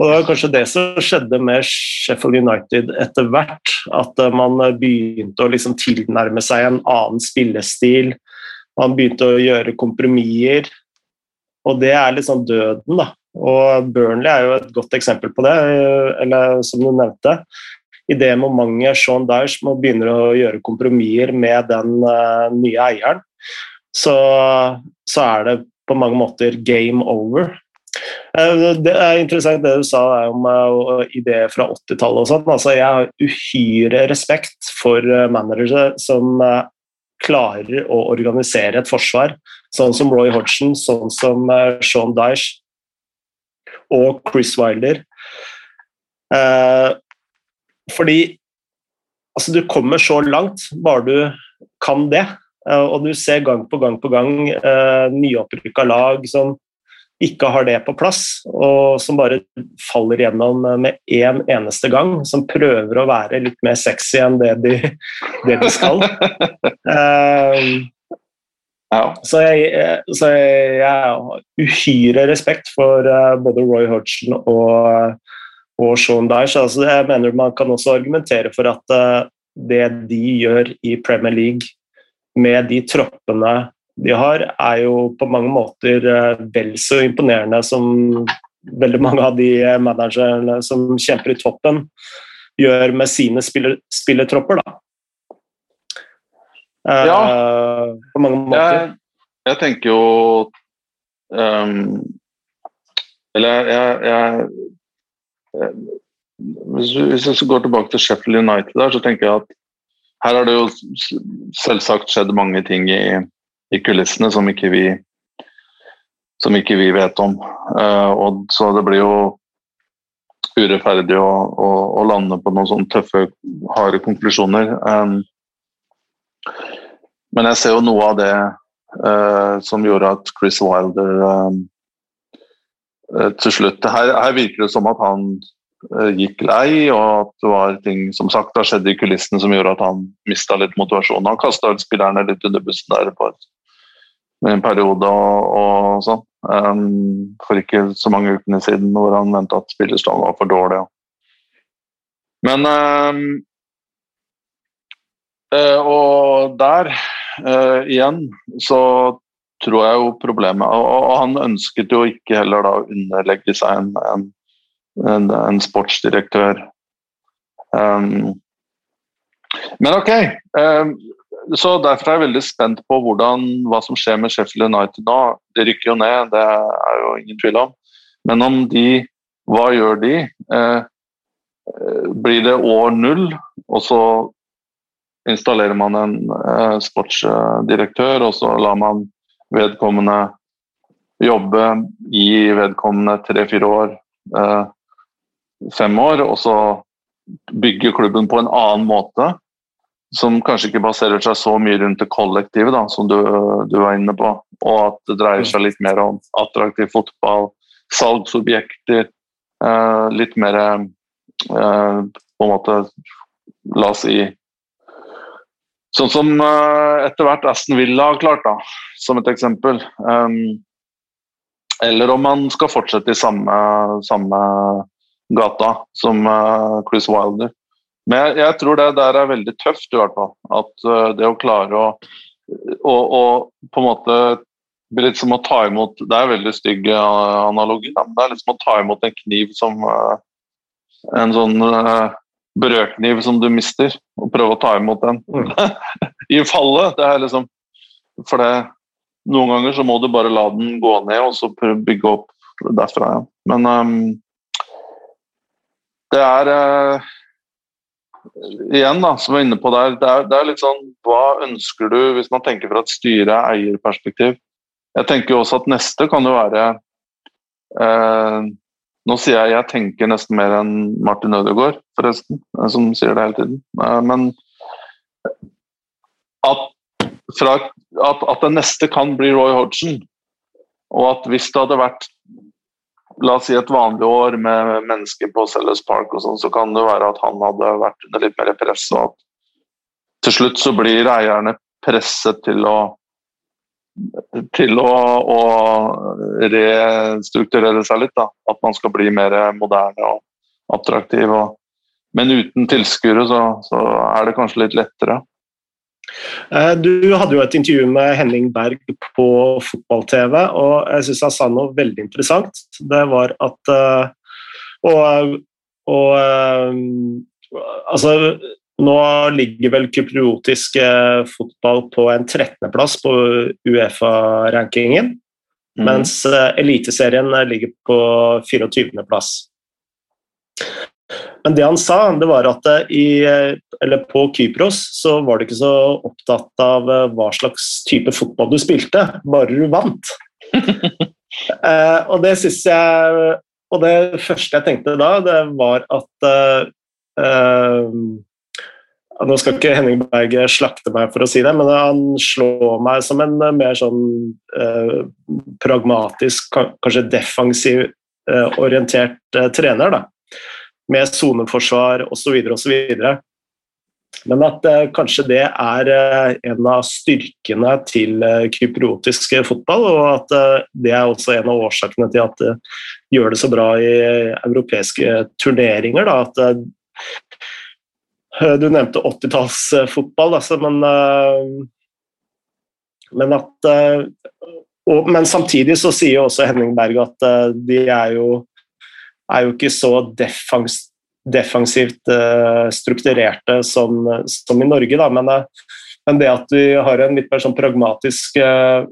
Og Det var kanskje det som skjedde med Sheffield United etter hvert. At eh, man begynte å liksom tilnærme seg en annen spillestil. Man begynte å gjøre kompromisser. Og det er liksom døden, da. Og Burnley er jo et godt eksempel på det, eller som du nevnte. I det momentet Sean Dyche må begynne å gjøre kompromisser med den uh, nye eieren, så, så er det på mange måter game over. Eh, det er interessant det du sa om uh, ideer fra 80-tallet og sånn. Altså, jeg har uhyre respekt for uh, managere som klarer å organisere et forsvar, sånn som Roy Hodgson, sånn som Sean Dyche og Chris Wilder. fordi altså, du kommer så langt bare du kan det. og du ser gang på gang på gang nyopprykka lag som ikke har det på plass, og som bare faller gjennom med én en eneste gang. Som prøver å være litt mer sexy enn det de, det de skal. uh, ja. Så, jeg, så jeg, har uhyre respekt for uh, både Roy Hodgson og, og Sean Dyche. Altså, jeg mener Man kan også argumentere for at det de gjør i Premier League med de troppene de har, er jo på mange måter eh, vel så imponerende som veldig mange av de managerne som kjemper i toppen, gjør med sine spiller, spillertropper. da. Eh, ja, på mange måter. Jeg, jeg tenker jo um, Eller jeg, jeg, jeg hvis, hvis jeg går tilbake til Sheffield United, der, så tenker jeg at her har det jo selvsagt skjedd mange ting i i kulissene som ikke vi, som ikke vi vet om. Uh, og så det blir jo urettferdig å, å, å, lande på noen sånne tøffe, harde konklusjoner. Um, men jeg ser jo noe av det uh, som gjorde at Chris Wilder um, uh, til slutt her, her, virker det som at han gikk lei, og at det var ting som sagt har skjedd i kulissene som gjorde at han mista litt motivasjon. Han kasta spillerne litt under bussen der på en periode og, og sånn. Um, for ikke så mange ukene siden hvor han mente at spillerstanden var for dårlig. Men um, Og der uh, igjen så tror jeg jo problemet og, og, han ønsket jo ikke heller da å underlegge seg en, en, en, en sportsdirektør. Um, men ok. Så Derfor er jeg veldig spent på hvordan, hva som skjer med Sheffield United nå. De rykker jo ned, det er jo ingen tvil om. Men om de Hva gjør de? Eh, blir det år null, og så installerer man en eh, sportsdirektør, og så lar man vedkommende jobbe i vedkommende tre-fire år, eh, fem år, og så bygger klubben på en annen måte som kanskje ikke baserer seg så mye rundt det kollektive, da, som du, du var inne på. Og at det dreier seg litt mer om attraktiv fotball, salgsobjekter. Eh, litt mer eh, på en måte La oss si Sånn som eh, etter hvert Aston Villa har klart, da, som et eksempel. Um, eller om man skal fortsette i samme, samme gata som uh, Chris Wilder. Men jeg, jeg, tror det der er veldig tøft, i hvert fall. At uh, det å klare å, å, å, på en måte blir litt som å ta imot Det er en veldig stygg uh, analogi, men det er litt som å ta imot en kniv som uh, En sånn brødkniv som du mister, og prøve å ta imot den mm. i fallet. Det er liksom For det Noen ganger så må du bare la den gå ned, og så bygge opp derfra igjen. Ja. Men um, det er igjen, da, som vi er inne på der, det er, det er, litt sånn Hva ønsker du hvis man tenker fra et styre-eierperspektiv? Jeg tenker jo også at neste kan jo være eh, Nå sier jeg jeg tenker nesten mer enn Martin Ødegaard, forresten, eh, som sier det hele tiden. Eh, men at, fra, at, at det neste kan bli Roy Hodgson, og at hvis det hadde vært la oss si et vanlig år med mennesker på Sellers Park, og sånn, så kan det være at han hadde vært under litt mer press. og at Til slutt så blir eierne presset til å til å, å restrukturere seg litt. Da. At man skal bli mer moderne og attraktiv. Og, men uten tilskuere så, så er det kanskje litt lettere. Eh, du hadde jo et intervju med Henning Berg på fotball-TV, og jeg syns han sa noe veldig interessant. Det var at eh, Og, og eh, altså nå ligger vel kypriotisk fotball på en 13.-plass på Uefa-rankingen, mm. mens Eliteserien ligger på 24.-plass. Men det han sa, det var at eh, i, eller på Kypros så var du ikke så opptatt av eh, hva slags type fotball du spilte, bare du vant. eh, og det syns jeg Og det første jeg tenkte da, det var at eh, eh, Nå skal ikke Henning Berg slakte meg for å si det, men han slår meg som en mer sånn eh, pragmatisk, kanskje defensiv orientert trener. da med soneforsvar osv. osv. Men at eh, kanskje det er eh, en av styrkene til eh, kypriotisk fotball, og at eh, det er også en av årsakene til at det gjør det så bra i europeiske turneringer. Da, at, eh, du nevnte 80-tallsfotball, altså, men, eh, men at og, Men samtidig så sier også Henning Berg at de er jo er jo ikke så defens, defensivt uh, strukturerte som, som, i Norge. Da. Men, uh, men, det at vi har en litt mer sånn pragmatisk uh,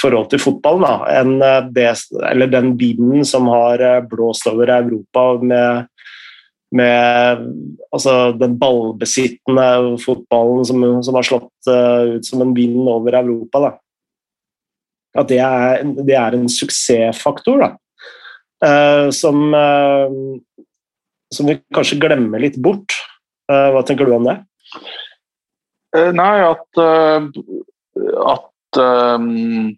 forhold til fotballen enn det, eller den vinden som har blåst over Europa med, med altså den ballbesittende fotballen som, som har slått ut som en vind over Europa. Da. At det er, det er en suksessfaktor. da som, uh, som vi kanskje glemmer litt bort. Uh, hva tenker du om det? nei, at, at um,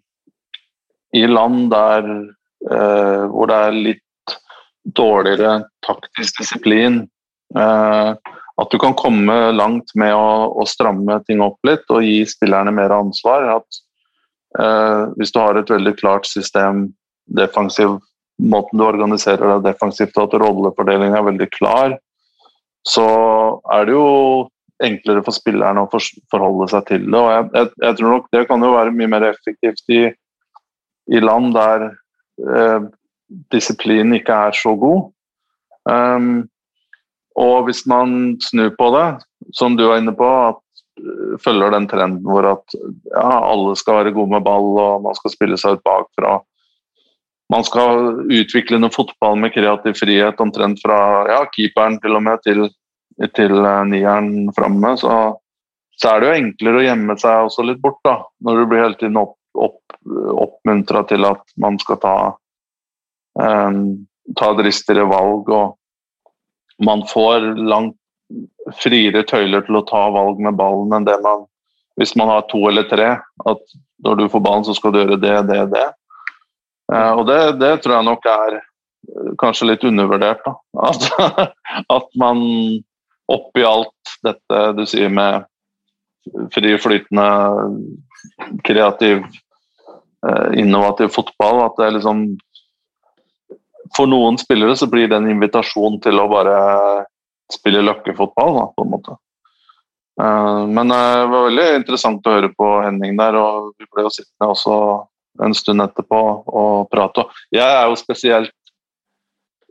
i land der hvor det er litt dårligere taktisk disiplin at du kan komme langt med å, å, stramme ting opp litt og gi spillerne mer ansvar. At eh, Hvis du har et veldig klart system, defensiv, måten du organiserer deg defensivt og at rollefordelingen er veldig klar, så er det jo enklere for spillerne å forholde seg til det. og jeg, jeg, jeg, tror nok Det kan jo være mye mer effektivt i, i land der eh, disiplinen ikke er så god. Um, og hvis man snur på det, som du er inne på, at eh, følger den trenden hvor at ja, alle skal være gode med ball og man skal spille seg ut bakfra. Man skal utvikle noe fotball med kreativ frihet omtrent fra ja, keeperen til og med til, til uh, nieren framme. Så, så, er det jo enklere å gjemme seg også litt bort, da, når du blir hele tiden opp, opp, oppmuntra til at man skal ta, um, ta dristigere valg og man får langt friere tøyler til å ta valg med ballen enn det man Hvis man har to eller tre, at når du får ballen, så skal du gjøre det, det, det. Eh, og det, det tror jeg nok er eh, kanskje litt undervurdert. da. At, at man oppi alt dette du sier med fri flytende, kreativ, eh, innovativ fotball, at det liksom for noen spillere så blir det en invitasjon til å bare spille løkkefotball, da, på en måte. Men det var veldig interessant å høre på Henning der, og vi ble jo sittende også en stund etterpå og prate. Jeg er jo spesielt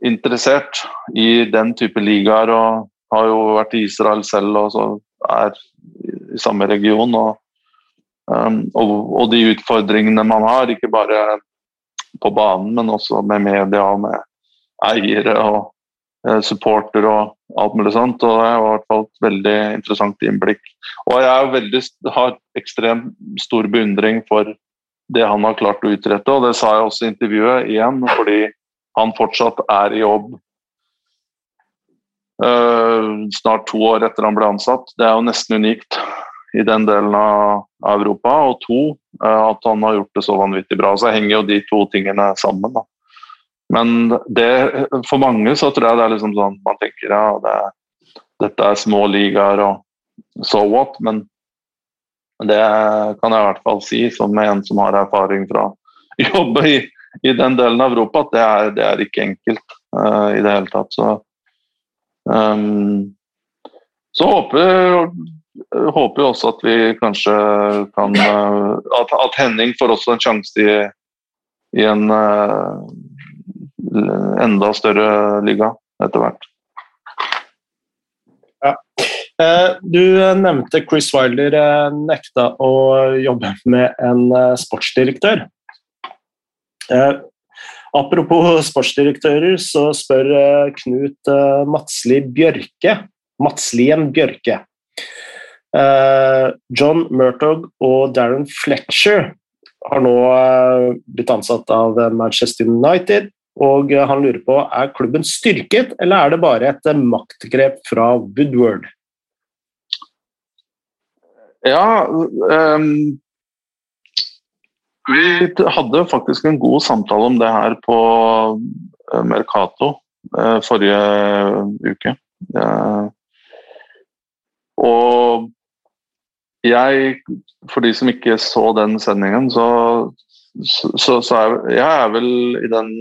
interessert i den type ligaer og har jo vært i Israel selv og så er i samme region. Og, um, og, og de utfordringene man har, ikke bare på banen, men også med media og med eiere og eh, supporter og alt mulig sånt. og Det var i hvert et veldig interessant innblikk. Og jeg veldig, har ekstremt stor beundring for det han har klart å utrette, og det sa jeg også i intervjuet igjen, fordi han fortsatt er i jobb uh, snart to år etter han ble ansatt. Det er jo nesten unikt i den delen av Europa. Og to, uh, at han har gjort det så vanvittig bra. Så henger jo de to tingene sammen. da. Men det, for mange så tror jeg det er liksom sånn man tenker ja, det, dette er små ligaer og so what, men det kan jeg i hvert fall si som en som har erfaring fra å jobbe i, i den delen av Europa, at det er, det er ikke enkelt uh, i det hele tatt. Så, um, så håper håper også at vi kanskje kan uh, At, at Henning får også en sjanse i, i en uh, enda større liga etter hvert. Eh, du nevnte Chris Wilder nekta å jobbe med en sportsdirektør. Apropos sportsdirektører, så spør Knut Matsli Bjørke Matslien Bjørke Eh, John Murtog og Darren Fletcher har nå eh, blitt ansatt av Manchester United. Og han lurer på er klubben styrket, eller er det bare et maktgrep fra Woodward? Ja um, Vi hadde faktisk en god samtale om det her på Mercato uh, forrige uke. Uh, og jeg, for de som ikke så den sendingen, så, så, så er jeg er vel den,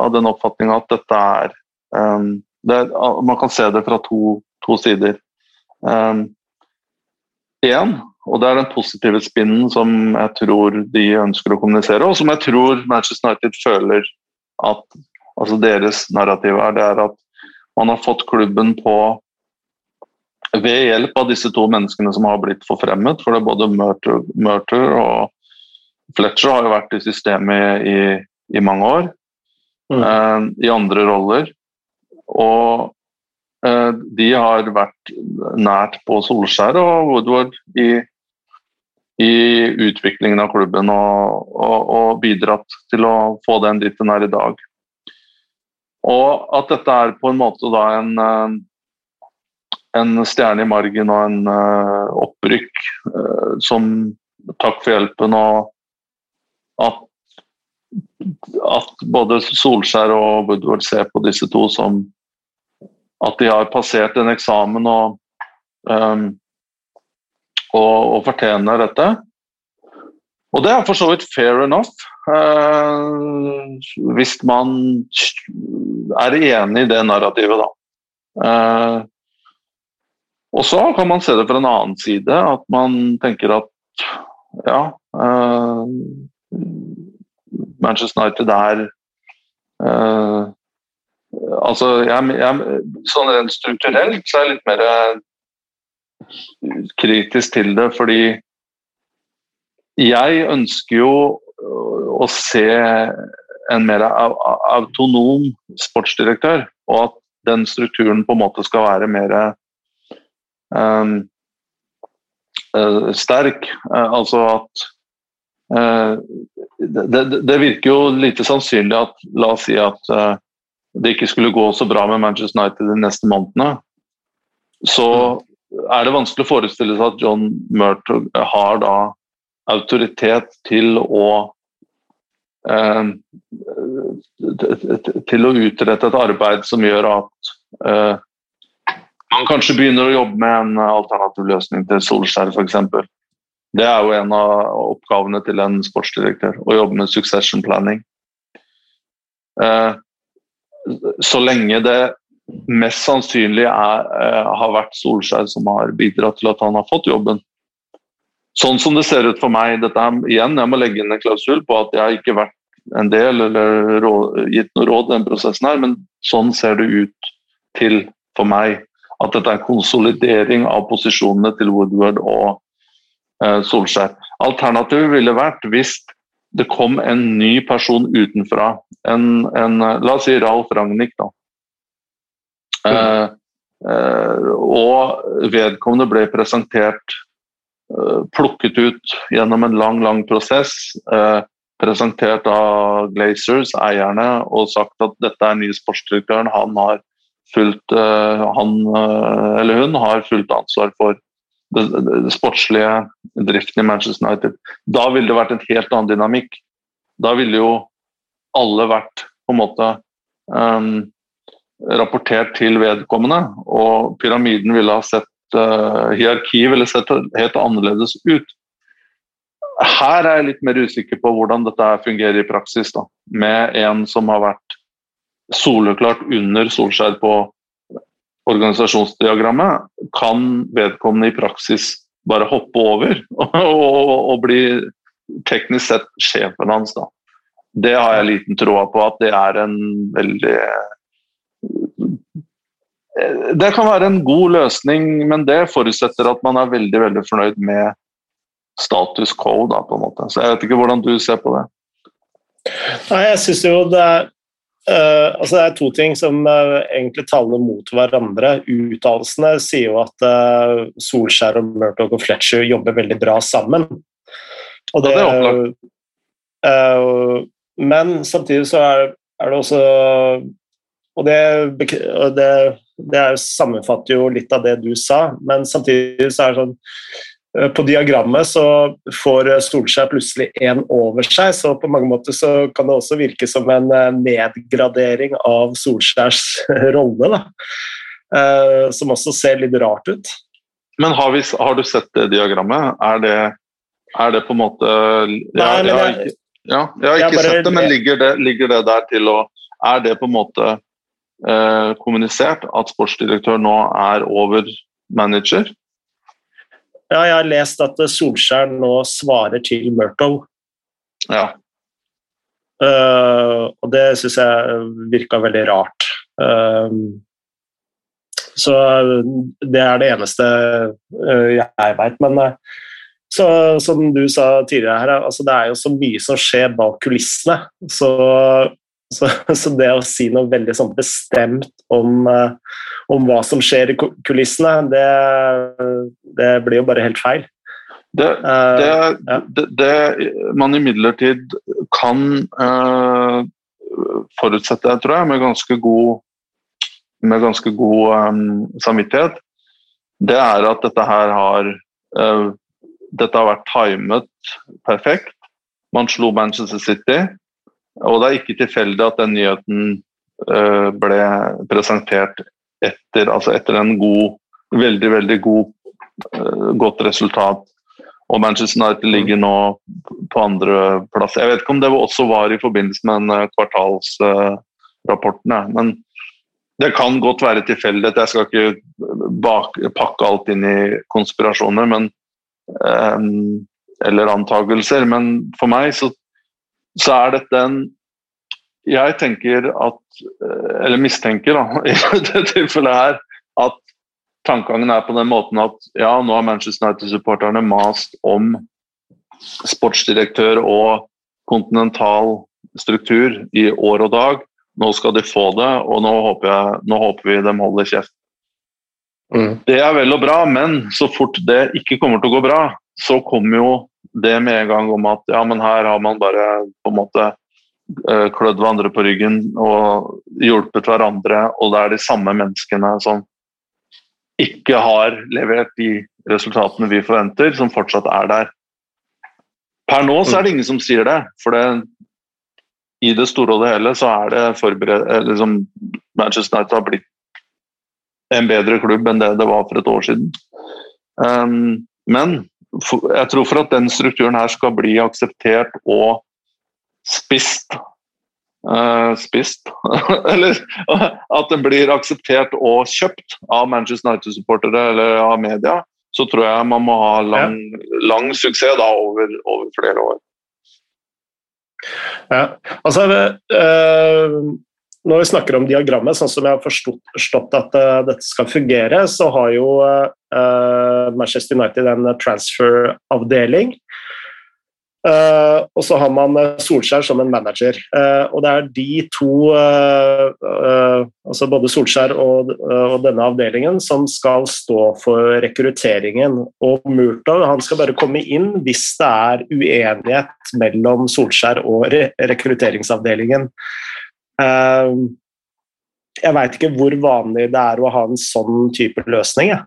av den oppfatning at dette er, um, det, Man kan se det fra to, to sider. Um, en, og det er den positive spinnen som jeg tror de ønsker å kommunisere, og som jeg tror Manchester United føler at altså deres narrativ er. Det er at man har fått klubben på ved hjelp av disse to menneskene som har blitt forfremmet, for det er både Murter, Murter og Fletcher har jo vært i systemet i, i mange år, mm. eh, i andre roller. Og de har vært nært på Solskjær og Woodward i, i utviklingen av klubben og, og, og, bidratt til å få den dit den er i dag. Og at dette er på en måte da en, en stjerne i margen og en opprykk som takk for hjelpen, og at, at både Solskjær og Woodward ser på disse to som at de har passert en eksamen og, um, og, og fortjener dette. Og det er for så vidt fair enough. Uh, hvis man er enig i det narrativet, da. Uh, og så kan man se det fra en annen side, at man tenker at ja uh, Manchester United er Altså, jeg, jeg, sånn rent strukturelt så er jeg litt mer kritisk til det, fordi jeg ønsker jo å se en mer autonom sportsdirektør, og at den strukturen på en måte skal være mer um, sterk. Altså at uh, det, det, virker jo lite sannsynlig at La oss si at uh, det ikke skulle gå så bra med Manchester United de neste månedene, så er det vanskelig å forestille seg at John Murtog har da autoritet til å eh, til å utrette et arbeid som gjør at eh, man kanskje begynner å jobbe med en alternativ løsning til Solskjær f.eks. Det er jo en av oppgavene til en sportsdirektør, å jobbe med succession planning. Eh, så lenge det mest sannsynlig er, uh, har vært Solskjær som har bidratt til at han har fått jobben. Sånn som det ser ut for meg, dette er, igjen, jeg må legge inn en klausul på at jeg ikke har vært en del eller råd, gitt noe råd i den prosessen her, men sånn ser det ut til for meg. At dette er konsolidering av posisjonene til Woodward og eh, Solskjær. Alternativet ville vært hvis det kom en ny person utenfra. En, en, la oss si Ralf Ragnhild, da. Mm. Eh, eh, og vedkommende ble presentert, eh, plukket ut gjennom en lang, lang prosess. Eh, presentert av Glazers, eierne, og sagt at dette er ny sportsdirektøren. Han har fullt, han eller hun har fullt ansvar for det, sportslige driften i Manchester United. Da ville det vært en helt annen dynamikk. Da ville jo alle vært på en måte um, rapportert til vedkommende, og pyramiden ville ha sett uh, Hierarkiet ville sett helt annerledes ut. Her er jeg litt mer usikker på hvordan dette fungerer i praksis, da, med en som har vært soleklart under Solskjær på organisasjonsdiagrammet, kan vedkommende i praksis bare hoppe over og, og, og bli teknisk sett sjefen hans. da. Det har jeg liten tro på at det er en veldig Det kan være en god løsning, men det forutsetter at man er veldig veldig fornøyd med status quo. da på en måte. Så Jeg vet ikke hvordan du ser på det. Nei, jeg synes jo det er Uh, altså det er to ting som uh, egentlig taler mot hverandre. Uttalelsene sier jo at uh, Solskjær og Murdoch og Fletcher jobber veldig bra sammen. Og det, ja, det er men samtidig så er, er, det også Og det, det, det sammenfatter jo litt av det du sa, men samtidig så er det sånn på diagrammet så får Solskjær plutselig én over seg, så på mange måter så kan det også virke som en eh, nedgradering av Solskjærs rolle. Da. Eh, som også ser litt rart ut. Men har, vi, har du sett det diagrammet? Er det, er det på en måte Nei, jeg, jeg, ja, jeg har ikke bare, sett det, men ligger det, ligger det, der til å Er det på en måte eh, kommunisert at sportsdirektør nå er over manager? Ja, jeg har lest at Solskjær nå svarer til Murtow. Ja. Uh, og det syns jeg virka veldig rart. Uh, så det er det eneste uh, jeg veit. Men så, som du sa tidligere her, altså det er jo så mye som skjer bak kulissene. Så så, så, det å si noe veldig sånn bestemt om, uh, om, hva som skjer i kulissene, det, det blir jo bare helt feil. Det, uh, det, ja. det, man imidlertid kan uh, forutsette, jeg, tror jeg, med ganske god, med ganske god um, samvittighet, det er at dette her har uh, Dette har vært timet perfekt. Man slo Manchester City, og det er ikke tilfeldig at den nyheten uh, ble presentert etter, altså etter en god, veldig, veldig god, uh, godt resultat og Manchester United ligger nå på andreplass. Jeg vet ikke om det også var i forbindelse med den eh, kvartalsrapporten, men det kan godt være tilfeldighet. Jeg skal ikke bak, pakke alt inn i konspirasjoner men, eller antakelser, men for meg så, så er dette en Jeg tenker at eh, Eller mistenker, da, i dette tilfellet her, at tankegangen er på den måten at ja, nå har Manchester United-supporterne mast om sportsdirektør og kontinental struktur i år og dag. Nå skal de få det, og nå håper, jeg, nå håper vi de holder kjeft. Mm. Det er vel og bra, men så fort det ikke kommer til å gå bra, så kommer jo det med en gang om at ja, men her har man bare på en måte klødd hverandre på ryggen og hjulpet hverandre, og det er de samme menneskene som ikke har levert de resultatene vi forventer, som fortsatt er der. Per nå så er det ingen som sier det, for det, i det store og det hele så er det forberedt liksom, Manchester United har blitt en bedre klubb enn det det var for et år siden. Um, men for, jeg tror for at den strukturen her skal bli akseptert og spist uh, spist. eller at den blir akseptert og kjøpt av Manchester United-supportere eller av media, så tror jeg man må ha lang, ja. lang suksess da over, over, flere år. Ja, altså uh, Når vi snakker om diagrammet, sånn som jeg har forstått at uh, dette skal fungere, så har jo Manchester United en transfer-avdeling. Uh, og så har man eh, Solskjær som en manager. Uh, og det er de to, uh, altså både Solskjær og, og, denne avdelingen, som skal stå for rekrutteringen. Og Murtog han skal bare komme inn hvis det er uenighet mellom Solskjær og re rekrutteringsavdelingen. jeg veit ikke hvor vanlig det er å ha en sånn type løsning. Ja.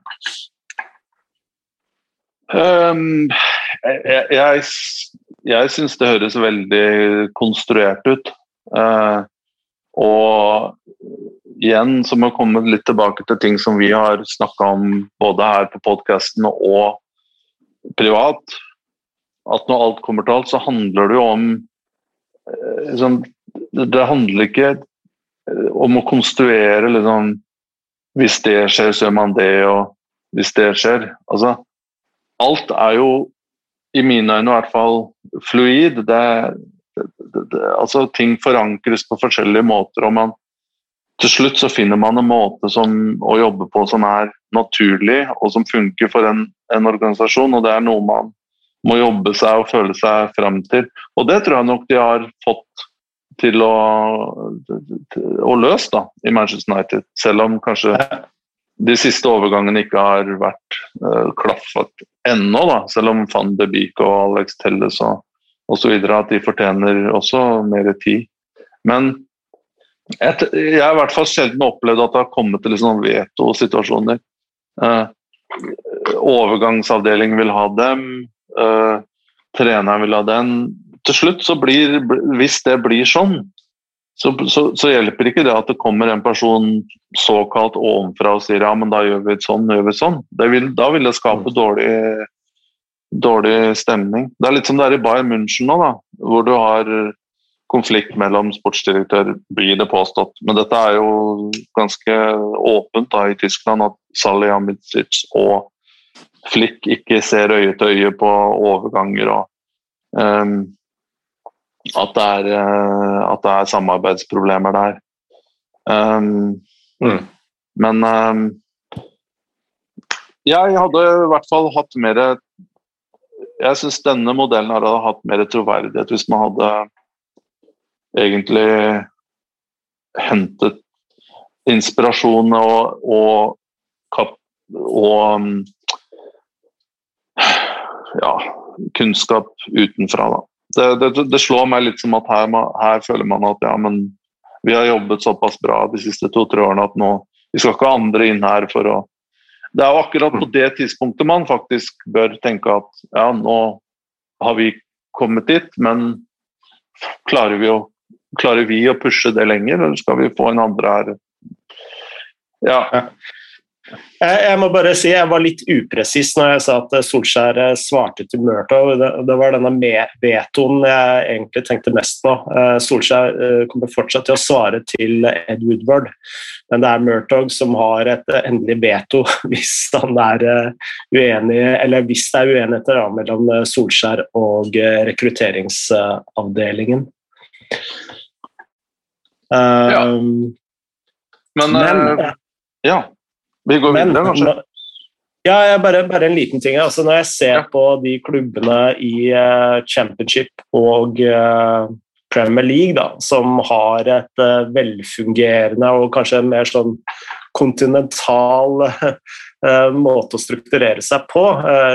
Um, jeg, jeg, syns det høres veldig konstruert ut. Uh, og igjen så må jeg komme litt tilbake til ting som vi har snakka om både her på podkasten og privat. At når alt kommer til alt, så handler det jo om uh, liksom, Det handler ikke eh, om å konstruere liksom Hvis det skjer, så gjør man det, og hvis det skjer. Altså, alt er jo i mine øyne i hvert fall fluid. Det, det, det, altså ting forankres på forskjellige måter, og man til slutt så finner man en måte som, å jobbe på som er naturlig, og som funker for en, en, organisasjon. Og det er noe man må jobbe seg og føle seg frem til. Og det tror jeg nok de har fått til å, å løse da, i Manchester United. Selv om kanskje de siste overgangene ikke har vært uh, klaffet ennå, da, selv om van de Beek og Alex Telles og osv. at de fortjener også mer tid. Men jeg, jeg har i hvert fall sjelden opplevd at det har kommet til liksom veto-situasjoner. Uh, overgangsavdelingen vil ha dem, uh, treneren vil ha den. Til slutt, så blir, hvis det blir sånn, så, så, så, hjelper ikke det at det kommer en person såkalt ovenfra og sier ja, men da gjør vi sånn, gjør vi sånn. Vil, da vil det skape mm. dårlig, dårlig, stemning. Det er litt som det er i Bayern München nå, da, hvor du har konflikt mellom sportsdirektør, blir det påstått. Men dette er jo ganske åpent da, i Tyskland at Salihamidzic og Flick ikke ser øye til øye på overganger. og um, at det er, eh, at det er samarbeidsproblemer der. Um, mm. Men um, jeg hadde i hvert fall hatt mer Jeg syns denne modellen hadde hatt mer troverdighet hvis man hadde egentlig hentet inspirasjon og, og, og um, ja, kunnskap utenfra. da det, det, det, slår meg litt som at her, her, føler man at ja, men vi har jobbet såpass bra de siste to-tre årene at nå vi skal ikke ha andre inn her for å Det er jo akkurat på det tidspunktet man faktisk bør tenke at ja, nå har vi kommet dit, men klarer vi å, klarer vi å pushe det lenger, eller skal vi få en andre her? Ja. Jeg, må bare si jeg var litt upresis når jeg sa at Solskjær eh, svarte til Murtow. Det, det var denne vetoen jeg egentlig tenkte mest på. Uh, Solskjær uh, kommer fortsatt til å svare til Ed Woodward, men det er Murtow som har et endelig veto hvis han er uenig, eller hvis det er uenigheter mellom Solskjær og rekrutteringsavdelingen. ja. Men, men ja. Vi går Men, videre, kanskje? Ja, bare, bare, en liten ting. Altså, når jeg ser ja. på de klubbene i uh, championship og uh, Premier League da, som har et uh, velfungerende og kanskje en mer sånn kontinental måte å strukturere seg på,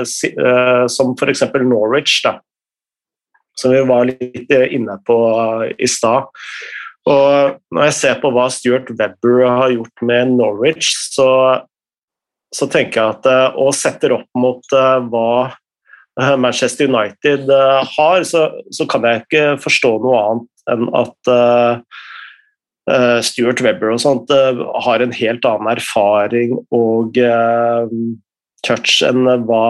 si, som f.eks. Norwich, da, som vi var litt inne på i stad. Og når jeg ser på hva Stuart Webber har gjort med Norwich, så, så tenker jeg at eh, og setter opp mot uh, hva eh, Manchester United uh, har, så, så, kan jeg ikke forstå noe annet enn at uh, Stuart Webber og sånt har en helt annen erfaring og touch enn hva,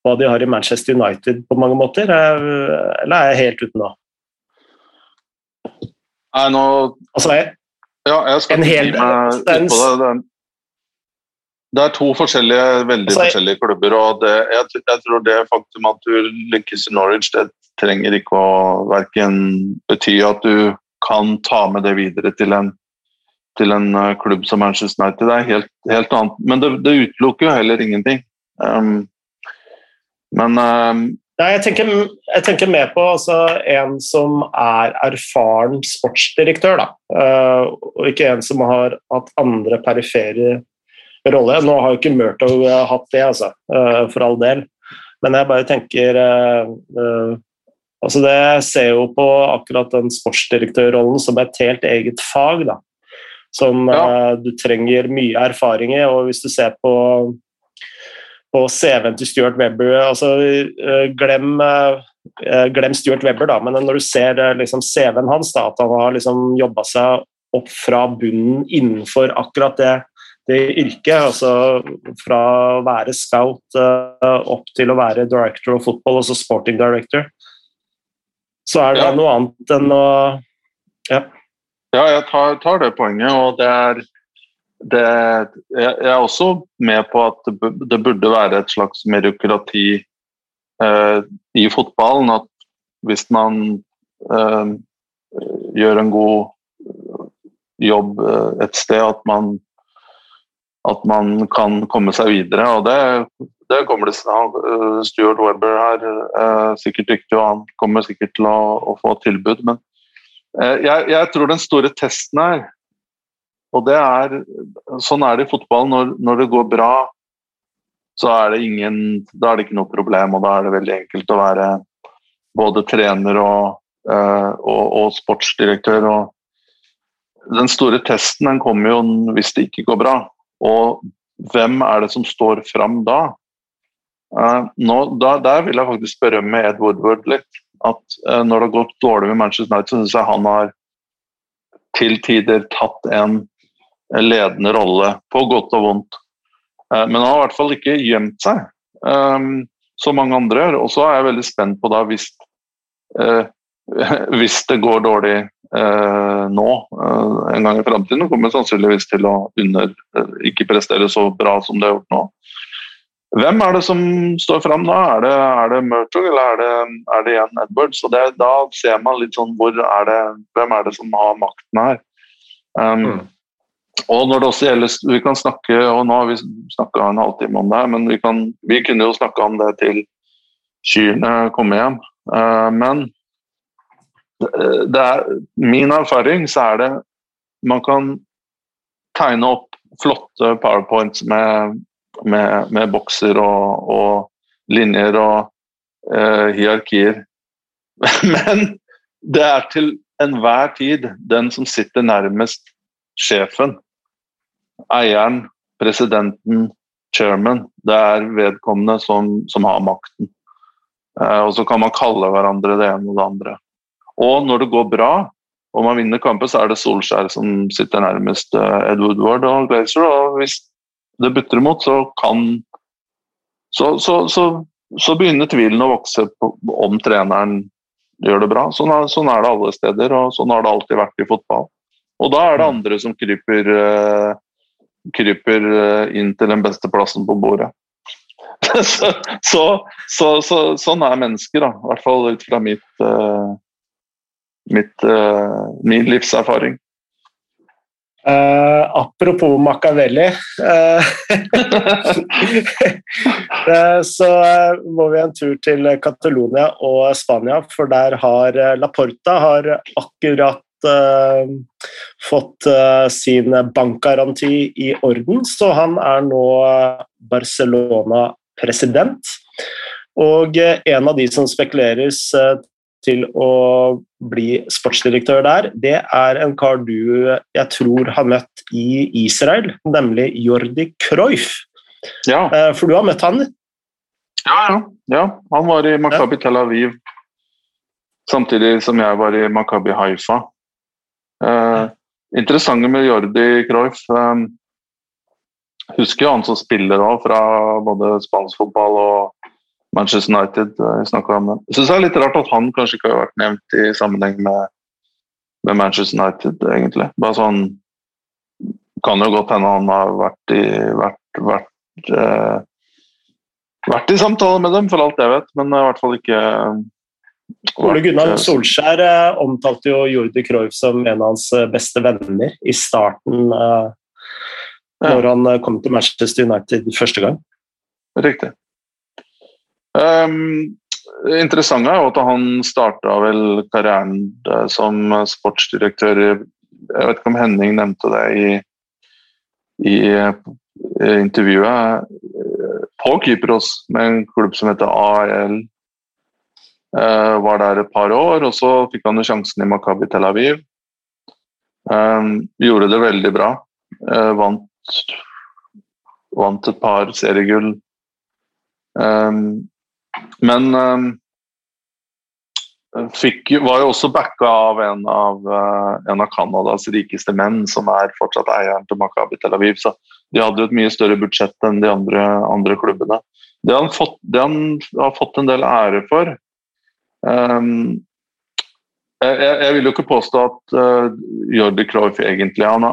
hva, de har i Manchester United på mange måter. Eller er jeg helt uten nå? Nei, nå altså, jeg, Ja, jeg skal ikke hel på det. det. Er to forskjellige, veldig altså, forskjellige klubber. og det, jeg, jeg, tror det faktum at du lykkes i Norwich, det trenger ikke å verken bety at du kan ta med det videre til en, til en uh, klubb som Manchester United. Det er helt, helt annet. Men det, det, utelukker jo heller ingenting. Um, men um, Nei, jeg tenker, jeg tenker mer på altså, en som er erfaren sportsdirektør, da. Uh, og ikke en som har hatt andre perifere roller. Nå har jo ikke Murtow uh, hatt det, altså, uh, for all del. Men jeg bare tenker altså det, ser jo på akkurat den sportsdirektørrollen som et helt eget fag. da. Som ja. du trenger mye erfaring i. og Hvis du ser på på CV-en til Stuart Webber altså, eh, glem, eh, glem, Stuart Webber, da, men når du ser eh, liksom, CV-en hans, da, at han har liksom, jobba seg opp fra bunnen innenfor akkurat det, det yrket, altså fra å være scout opp til å være director of football, altså sporting director, så er det ja. noe annet enn å Ja, ja jeg tar, tar det poenget, og det er det, jeg er også med på at det burde være et slags meritokrati eh, i fotballen. At hvis man eh, gjør en god jobb eh, et sted, at man, at man kan komme seg videre. Og det, det kommer det uh, Stuart Webber er eh, sikkert dyktig, og han kommer sikkert til å, å få tilbud. Men uh, jeg, jeg, tror den store testen her og det er, Sånn er det i fotball. Når, når, det går bra, så er det ingen, da er det ikke noe problem, og da er det veldig enkelt å være både trener og, uh, og, og sportsdirektør. Og den store testen den kommer jo hvis det ikke går bra. Og hvem er det som står fram da? Uh, nå, da der vil jeg faktisk berømme Ed Woodward litt. At uh, når det har gått dårlig med Manchester United, så syns jeg han har til tider tatt en ledende rolle, på godt og vondt. Eh, men han har i hvert fall ikke gjemt seg, um, som mange andre gjør. Og så er jeg veldig spent på da hvis, uh, hvis det går dårlig nå, en gang i framtiden, kommer sannsynligvis til å under, ikke prestere så bra som det har gjort nå. Hvem er det som står fram da? Er det, det Murtog eller er det, er det igjen Edwards? Og det, da ser man litt sånn hvor er det, hvem er det som har makten her. Um, mm. Og når det også gjelder, vi kan snakke, og Nå har vi snakka en halvtime om det, men vi, kan, vi kunne jo snakka om det til kyrne kommer hjem. Uh, men det er, min erfaring så er det Man kan tegne opp flotte powerpoints med, med, med bokser og, og, linjer og uh, hierarkier. Men det er til enhver tid den som sitter nærmest sjefen, eieren, presidenten, chairman. Det er vedkommende som, som har makten. Eh, og så kan man kalle hverandre det ene og det andre. Og når det går bra, og man vinner kamper, så er det Solskjær som sitter nærmest uh, Ed Woodward og Glazer. Og hvis det butter imot, så kan så, så, så, så, begynner tvilen å vokse på, om treneren gjør det bra. Sånn er, sånn er, det alle steder, og sånn har det alltid vært i fotball. Og da er det mm. andre som kryper, uh, kryper uh, inn til den beste plassen på bordet. så, sånn er mennesker, da. I hvert fall ut fra mitt uh, mitt, uh, min livserfaring. Uh, apropos Machiavelli Så må vi en tur til Catalonia og Spania, for der har Laporta har akkurat fått sin bankgaranti i orden, så han er nå Barcelona-president. Og en av de som spekuleres til å bli sportsdirektør der, det er en kar du jeg tror har møtt i Israel, nemlig Jordi Cruyff. Ja. Eh, for du har møtt han? Ja, ja. ja. Han var i Makabi Tel Aviv samtidig som jeg var i Makabi Haifa. Eh, interessante med Jordi Cruyff um, Husker jo han som spiller òg, fra både spansk fotball og Manchester United. Uh, om det. Jeg syns det er litt rart at han kanskje ikke har vært nevnt i sammenheng med, med Manchester United, egentlig. Bare sånn Kan jo godt hende han har vært i, vært, vært, uh, vært i samtale med dem, for alt jeg vet, men i hvert fall ikke Ole Gunnar Solskjær eh, omtalte jo Jordi Cruyff som en av hans eh, beste venner i starten eh, når han kom til Manchester United første gang. Riktig. Um, interessant er jo at han starta vel karrieren som sportsdirektør Jeg vet ikke om Henning nevnte det i, i, i intervjuet. På Kypros, med en klubb som heter AL. Uh, var der et par år, og så fikk han sjansen i Makabi Tel Aviv. Um, gjorde det veldig bra. Uh, vant, vant et par seriegull. Men fikk, var jo også backa av en av, en av Canadas rikeste menn, som er fortsatt eieren til Makabi Tel Aviv. Så de hadde jo et mye større budsjett enn de andre, andre klubbene. Det han, fått, det han, har fått en del ære for um, jeg, jeg, vil jo ikke påstå at uh, Jordi Cruyff egentlig han,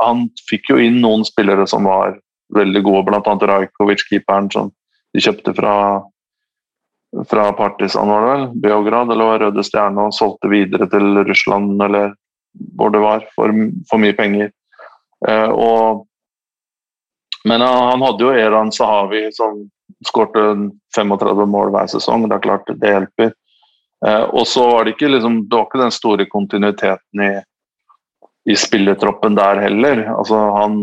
han, fikk jo inn noen spillere som var veldig gode, bl.a. Rajkovic, keeperen som de kjøpte fra fra Partisan, var det vel, Beograd, eller Røde Stjerne, og solgte videre til Russland, eller hvor det var, for, for mye penger. Uh, og, men han hadde jo Eran Sahavi, som skårte 35 mål hver sesong. Det er klart, det hjelper. Eh, og så var det ikke liksom, det var ikke den store kontinuiteten i, i spillertroppen der heller. Altså, han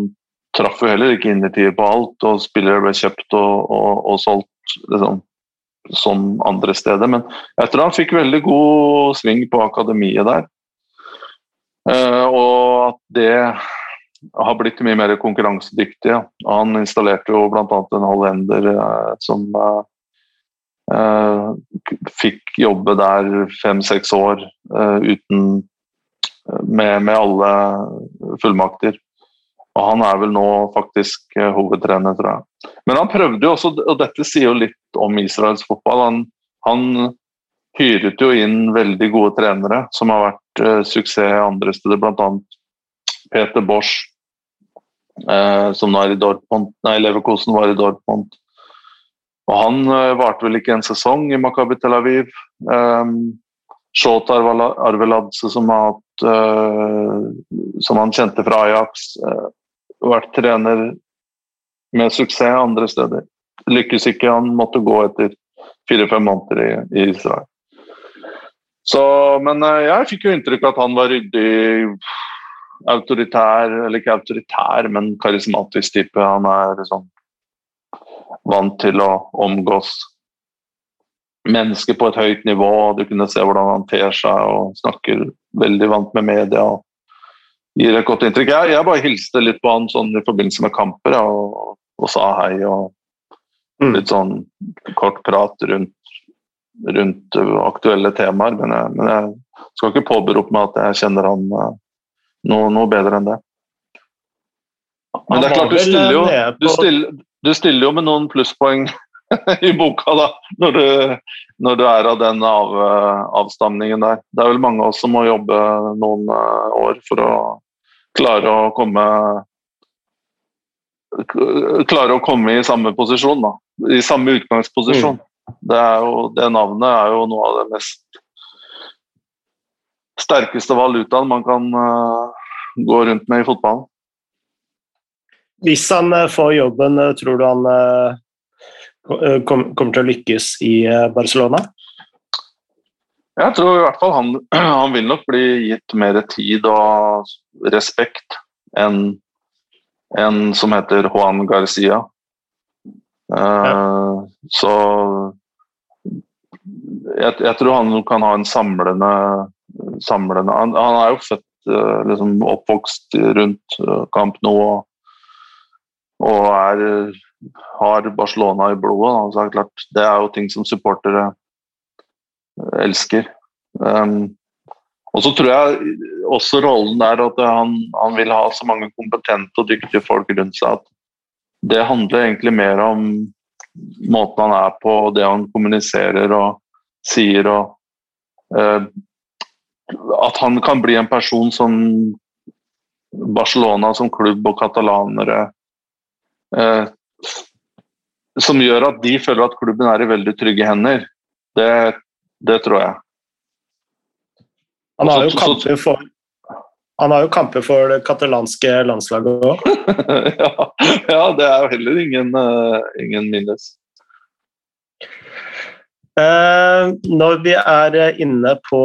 traff jo heller ikke innertier på alt, og spillere ble kjøpt og, og, og solgt. liksom som andre steder. Men jeg tror han fikk veldig god sving på akademiet der. Uh, og at det har blitt mye mer konkurransedyktig. Ja. Han installerte jo bl.a. en hollender uh, som fikk jobbe der fem-seks år uten med, med, alle fullmakter. Og han er vel nå faktisk hovedtrener, tror jeg. Men han prøvde jo også, og dette sier jo litt om Israels fotball. Han, han hyret jo inn veldig gode trenere som har vært uh, suksess andre steder, bl.a. Peter Bosch, uh, som nå er i Dortmund, nei, Leverkosen var i Dortmund. Og han uh, varte vel ikke en sesong i Makabi Tel Aviv. Um, Shotar Arveladze, som, uh, som han kjente fra Ajax, uh, vært trener med suksess andre steder lykkes ikke. Han måtte gå etter fire-fem måneder i, i, Israel. Så, men uh, jeg fikk jo inntrykk av at han var ryddig, autoritær Eller ikke autoritær, men karismatisk type. Han er sånn vant til å omgås mennesker på et høyt nivå. Du kunne se hvordan han ter seg og snakker veldig vant med media. og gir et godt inntrykk. Jeg, jeg bare hilste litt på han sånn i forbindelse med kamper ja, og, og, sa hei. og mm. Litt sånn kort prat rundt, rundt aktuelle temaer. Men jeg, men jeg, skal ikke påberope meg at jeg kjenner han uh, noe, noe bedre enn det. Men det er klart, du stiller jo, du stiller, du stiller jo med noen plusspoeng i boka da, når du, når du er av den av, avstamningen der. Det er vel mange av oss som må jobbe noen eh, år for å klare å komme klare å komme i samme posisjon, da. I samme utgangsposisjon. Mm. Det, jo, det navnet er jo noe av det mest sterkeste valutaen man kan uh, gå rundt med i fotballen. Hvis han uh, får jobben, uh, tror du han Eh, kommer til å lykkes i eh, Barcelona? Jeg tror i hvert fall han, han vil nok bli gitt mer tid og respekt enn en som heter Juan Garcia. Ja. Så jeg, jeg, tror han kan ha en samlende, samlende han, han, er jo født, liksom oppvokst rundt Camp Nou og, og er har Barcelona i blodet. Altså, det, klart, det er jo ting som supportere elsker. Um, og så tror jeg også rollen der at han, han, vil ha så mange kompetente og dyktige folk rundt seg at det handler egentlig mer om måten han er på, og det han kommuniserer og sier. og uh, At han kan bli en person som Barcelona som klubb og katalanere uh, som gjør at de føler at klubben er i veldig trygge hender. Det, det tror jeg. Han har, jo kamper for, han har jo kamper for det katalanske landslaget òg. ja, ja, det er jo heller ingen, uh, ingen minus. Uh, når vi er inne på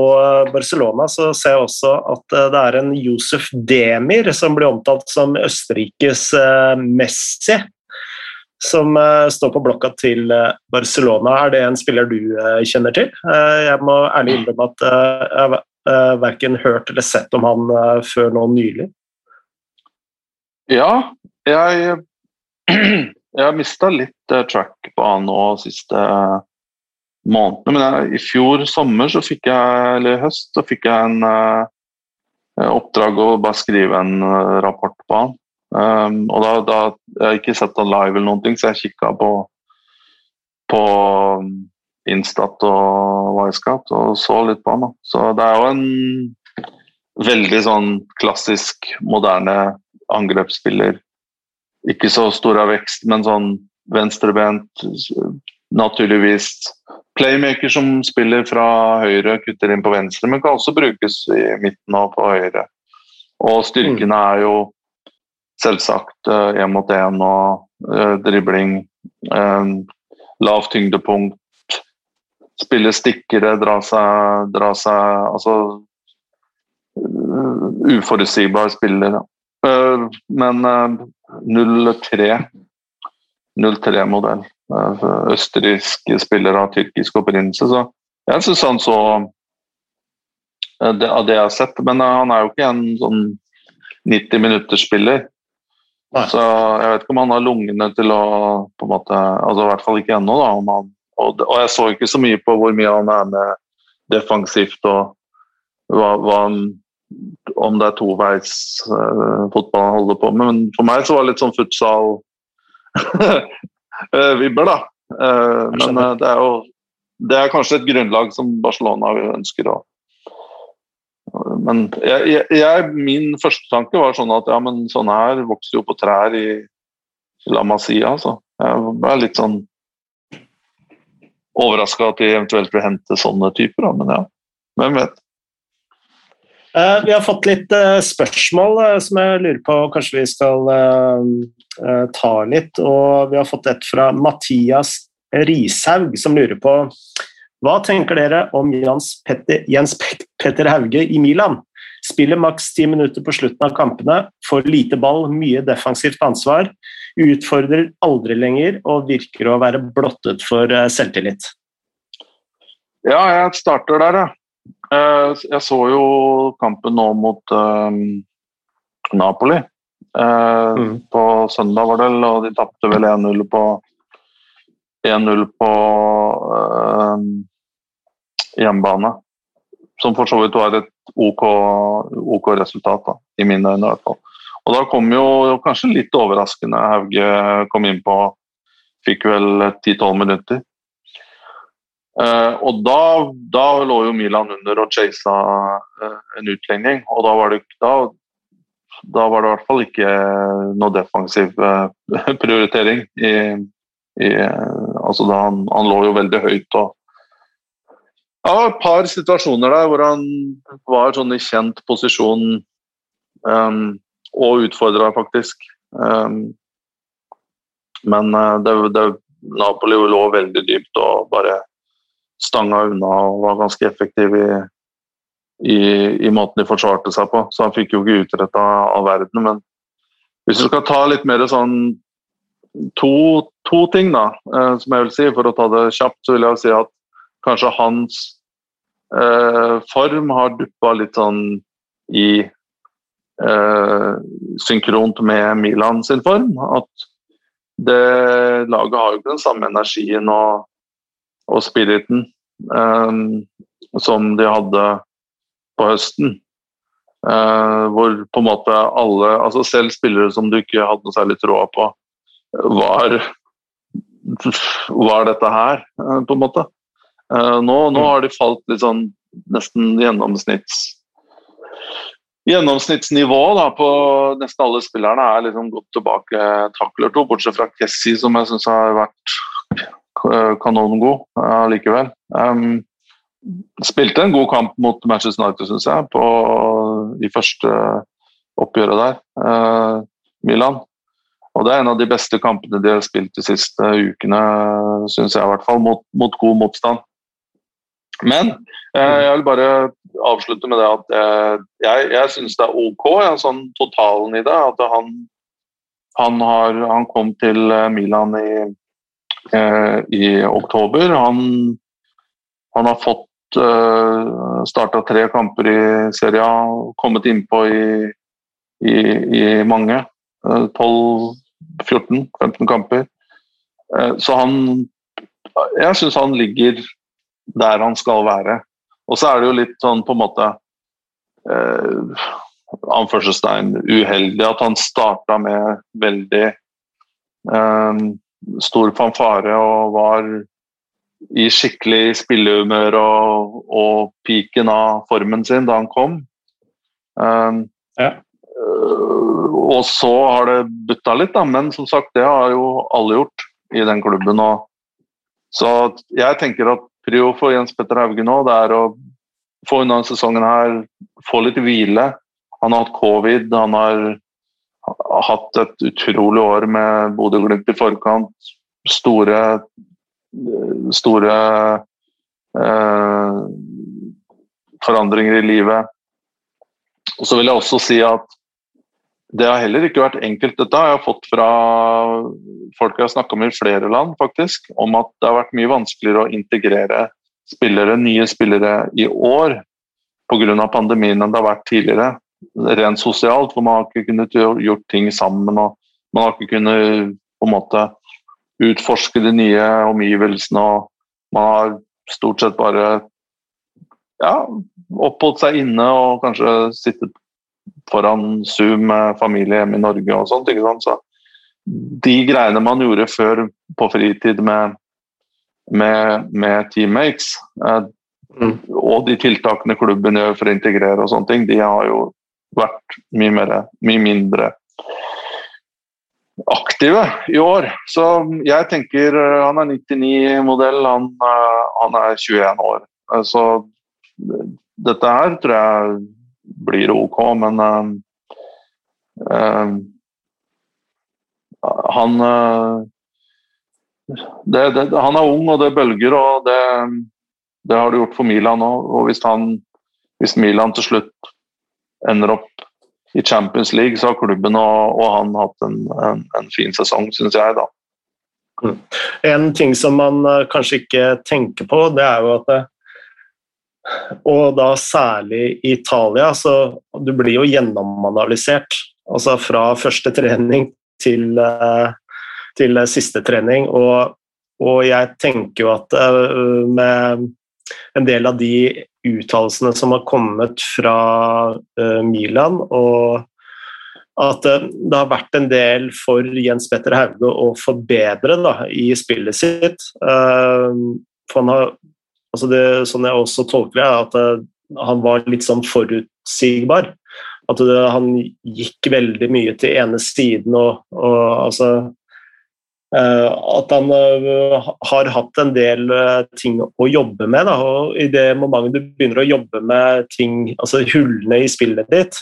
Barcelona, så ser jeg også at det er en Josef Demir som blir omtalt som Østerrikes Messi som står på blokka til Barcelona. Er det en spiller du kjenner til? jeg må ærlig innrømme at jeg har verken hørt eller sett om han før nå nylig. Ja, jeg, jeg har mista litt track på han nå siste månedene. Men jeg, i fjor sommer, så fikk jeg, eller i høst, så fikk jeg en oppdrag å bare skrive en rapport på han. Um, og da, da, Jeg har ikke sett han live, eller noen ting, så jeg kikka på, på um, Instat og Wisecat og så litt på han. Da. Så det er jo en veldig sånn klassisk, moderne angrepsspiller. Ikke så stor av vekst, men sånn venstrebent, naturligvis. Playmaker som spiller fra høyre, kutter inn på venstre, men kan også brukes i midten og på høyre. Og styrkene er jo selvsagt én eh, mot én og uh, dribling. Um, lavt tyngdepunkt. Spille stikkere, dra seg, dra seg Altså uforutsigbare uforutsigbar spiller. Uh, men 0-3 0-3-modell. Østerriksk spiller av tyrkisk opprinnelse. Så jeg syns han så det, av det jeg har sett. Men han er jo ikke en sånn 90 minutters spiller. Så jeg vet ikke om han har lungene til å på en måte, altså I hvert fall ikke ennå. da, han, og, og, jeg så ikke så mye på hvor mye han er med defensivt og hva, hva om det er toveis uh, fotball han holder på med. Men for meg så var det litt sånn futsal eh, vibber, da. Uh, men uh, det er jo det er kanskje et grunnlag som Barcelona ønsker å men jeg, jeg, min første tanke var sånn at ja, men sånne her vokser jo på trær i La Masia. Altså. Jeg ble litt sånn overraska at de eventuelt vil hente sånne typer, da. men ja, hvem vet. Uh, vi har fått litt uh, spørsmål uh, som jeg lurer på kanskje vi skal ta litt. og Vi har fått et fra Mathias Rishaug, som lurer på hva tenker dere om Jens Petter, Jens Petter Hauge i Milan? Spiller maks ti minutter på slutten av kampene, får lite ball, mye defensivt ansvar, utfordrer aldri lenger og virker å være blottet for eh, selvtillit. Ja, jeg starter der, jeg. Uh, jeg så jo kampen nå mot uh, Napoli. Uh, mm. På søndag, var det, og de tapte vel 1-0 på 1-0 på hjemmebane. Som for så vidt var et OK, OK resultat, da, i mine øyne i hvert fall. Og da kom jo kanskje litt overraskende Hauge kom inn på Fikk vel 10-12 minutter. Uh, og da, da, lå jo Milan under og chasa uh, en utligning. Og da var, det, da, da var det i hvert fall ikke noe defensiv uh, prioritering. I, i, altså han, han, lå jo veldig høyt og Det et par situasjoner der hvor han var sånn i kjent posisjon um, og utfordra, faktisk. Um, men det, det, Napoli lå veldig dypt og bare stanga unna og var ganske effektiv i, i, i, måten de forsvarte seg på. Så han fikk jo ikke utretta all verden. Men hvis du skal ta litt mer sånn to, to ting, da, eh, som jeg vil si, for å ta det kjapt, så vil jeg si at kanskje hans eh, form har duppa litt sånn i eh, synkront med Milan sin form. At det laget har jo ikke den samme energien og og spiriten um, som de hadde på høsten. Uh, hvor på en måte alle, altså selv spillere som du ikke hadde noe særlig tråd på, var var dette her, uh, på en måte. Nå, nå, har de falt litt sånn nesten gjennomsnitts Gjennomsnittsnivå da, på nesten alle spillerne er liksom gått tilbake takler to, bortsett fra Kessi, som jeg syns har vært Eh, kanongod uh, likevel. Um, spilte en god kamp mot Manchester United, syns jeg, på, i første oppgjøret der. Uh, Milan. Og det er en av de beste kampene de har spilt de siste ukene, syns jeg i hvert fall, mot, mot god motstand. Men eh, jeg vil bare avslutte med det at eh, jeg, jeg syns det er OK, ja, sånn totalen i det. At han, han, har, han kom til Milan i Eh, i oktober. Han, han, har fått uh, eh, starta tre kamper i Serie A, kommet innpå i, i, i mange. 12-14-15 eh, kamper. så han Jeg syns han ligger der han skal være. Og så er det jo litt sånn på en måte eh, anførselstegn uheldig at han starta med veldig eh, stor fanfare og var i skikkelig spillehumør og, og piken av formen sin da han kom. Um, ja. Og så har det butta litt, da, men som sagt, det har jo alle gjort i den klubben. Og, så jeg tenker at prio for Jens Petter Hauge nå, det er å få unna sesongen her, få litt hvile. Han har hatt covid, han har hatt et utrolig år med Bodø-Glimt i forkant. Store store eh, forandringer i livet. Og så vil jeg også si at det har heller ikke vært enkelt, dette. har Jeg fått fra folk jeg har snakka med i flere land, faktisk, om at det har vært mye vanskeligere å integrere spillere, nye spillere i år pga. pandemien enn det har vært tidligere rent sosialt, for man har ikke kunnet gjort ting sammen. og Man har ikke kunnet på en måte utforske de nye omgivelsene. og Man har stort sett bare ja, oppholdt seg inne og kanskje sittet foran Zoom med familie hjemme i Norge og sånt. ikke sant? Så de greiene man gjorde før på fritid med, med, med teammates, eh, mm. og de tiltakene klubben gjør for å integrere og sånne ting, de har jo vært mye, mer, mye mindre aktive i år. Så jeg tenker eh, han er 99-modell, han, eh, han, er 21 år. Eh, så dette her tror jeg blir ok, men uh, han det, det, Han er ung, og det bølger, og det, det har det gjort for Milan òg. Og hvis, han, hvis Milan til slutt ender opp i Champions League, så har klubben og, og han hatt en, en, en fin sesong, syns jeg. da. Mm. En ting som man uh, kanskje ikke tenker på, det er jo at uh, og da særlig i Italia, så du blir jo gjennomanalysert. Altså fra første trening til, eh, til siste trening. Og, og, jeg tenker jo at eh, med en del av de uttalelsene som har kommet fra uh, Milan, og at uh, det har vært en del for Jens Petter Hauge å forbedre da, i spillet sitt. Uh, for han har, altså det, sånn jeg også tolker det, at han var litt sånn forutsigbar. At det, han gikk veldig mye til ene siden og, og altså Eh, at han eh, har hatt en del eh, ting å jobbe med. Da. og I det momentet du begynner å jobbe med ting, altså hullene i spillet ditt,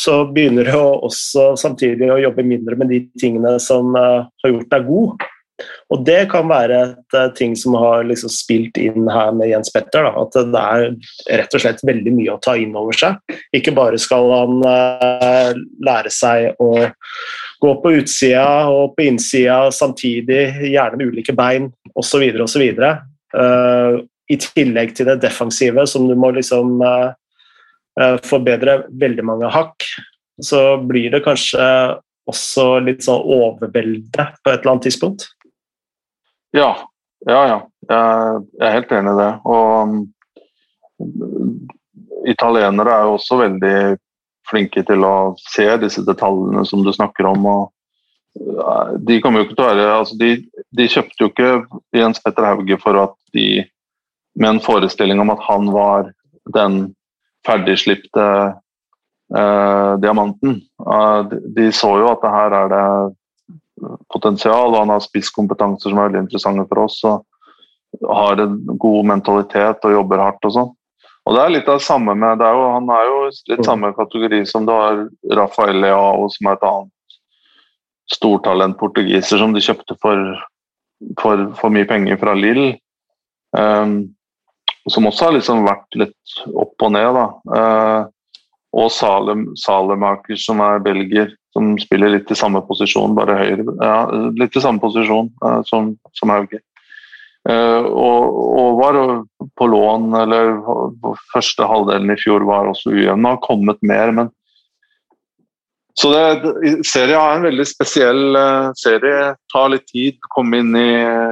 så begynner du også samtidig å jobbe mindre med de tingene som har gjort deg god. Og det kan være et ting som har liksom spilt inn her med Jens Petter. Da. At det er rett og slett veldig mye å ta inn over seg. Ikke bare skal han lære seg å gå på utsida og på innsida samtidig, gjerne med ulike bein osv. osv. Uh, I tillegg til det defensive, som du må liksom uh, forbedre veldig mange hakk, så blir det kanskje også litt sånn overvelde på et eller annet tidspunkt. Ja, ja, ja. Jeg, er helt enig i det. Og um, italienere er jo også veldig flinke til å se disse detaljene som du snakker om. og de kommer jo ikke til å være altså de, de, kjøpte jo ikke Jens Petter Hauge for at de med en forestilling om at han var den ferdigslipte eh, diamanten. Eh, de, så jo at det her er det potensial, og han har spisskompetanser som er veldig interessante for oss. og Har en god mentalitet og jobber hardt og sånn. Og det er litt av samme med det er jo, Han er jo litt samme kategori som du har Rafael Leao, som er et annet stortalent portugiser som de kjøpte for, for, for mye penger fra Lill. Um, som også har liksom vært litt opp og ned. da. Uh, og Salem, Salemaker, som er belgier, som spiller litt i samme posisjon, bare høyre. Ja, litt i samme posisjon uh, som, som Hauge. Uh, og, og, var på lån, eller første halvdelen i fjor var også ujevn. Har kommet mer, men så det, Serien er en veldig spesiell uh, serie. Tar litt tid, komme inn i,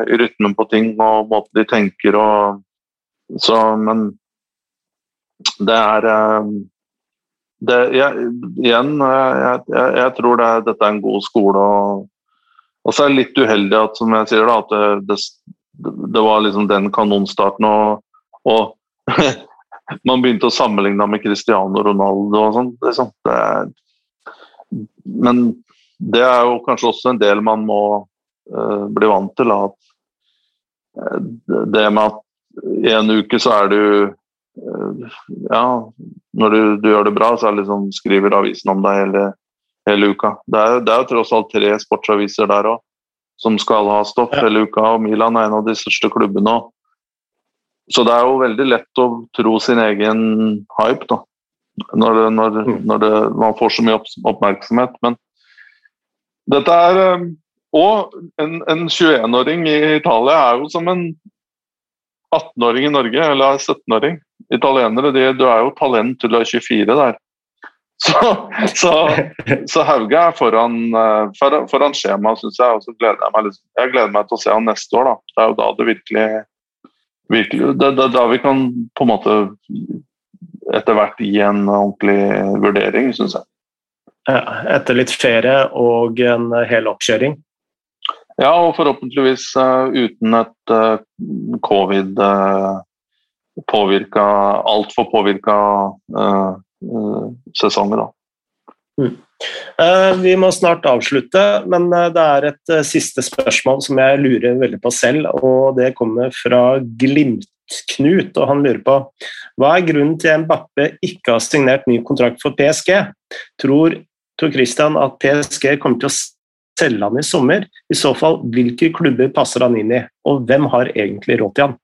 i rytmen på ting og måten de tenker og så, Men det er uh, det, jeg, igjen, jeg, jeg, jeg tror det, dette er en god skole. Og, og så er det litt uheldig at, som jeg sier da, at det, det, var liksom den kanonstarten. Og, og man begynte å sammenligne med Cristiano Ronaldo og sånn. Liksom. men det er jo kanskje også en del man må uh, bli vant til. At uh, det med at i en uke så er du uh, Ja, når du, du, gjør det bra, så liksom, skriver avisen om deg hele, hele uka. Det er, det er, jo tross alt tre sportsaviser der òg som skal ha stoff ja. hele uka, og Milan er en av de største klubbene. Så det er jo veldig lett å tro sin egen hype, da. Når, det, når, mm. når det, man får så mye oppmerksomhet. Men dette er eh, Og en, en 21-åring i Italia er jo som en 18-åring i Norge, eller 17-åring. Italienere, de, du er jo talent til du er 24 der. Så, så, så Hauge er foran, eh, foran, skjemaet, syns jeg. Og så gleder jeg meg, liksom, jeg gleder meg til å se han neste år. Da. Det er jo da det virkelig, virkelig det, det, Da vi kan på en måte etter hvert gi en ordentlig vurdering, syns jeg. Ja, etter litt ferie og en hel oppkjøring? Ja, og forhåpentligvis uh, uten et uh, covid uh, påvirka altfor påvirka uh, sesonger. Da. Mm. Vi må snart avslutte, men det er et siste spørsmål som jeg lurer veldig på selv. og Det kommer fra Glimt-Knut, og han lurer på hva er grunnen til at Mbappe ikke har signert ny kontrakt for PSG? Tror Tor Christian at PSG kommer til å selge han i sommer? I så fall, hvilke klubber passer han inn i, og hvem har egentlig råd til han?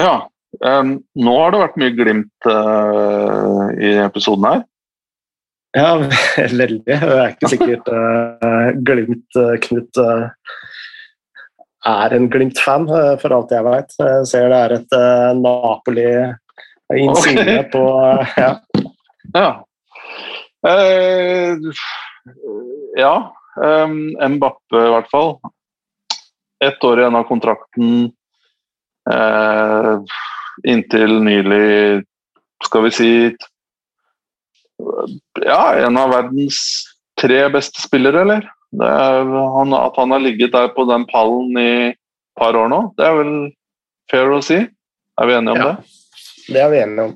Ja, um, nå har det vært mye Glimt uh, i episoden her. Ja, veldig. Det er ikke sikkert uh, Glimt-Knut uh, er en Glimt-fan, for alt jeg vet. Jeg ser det er et Napoli Insigne okay. på Ja. ja. Uh, ja. Um, Mbappe, i hvert fall. Ett år igjen av kontrakten. Uh, inntil nylig, skal vi si Ja, en av verdens tre beste spillere, eller? Er, han, at han har ligget der på den pallen i et par år nå, det er vel fair å si? Er vi enige om ja, det? Det er vi enige om.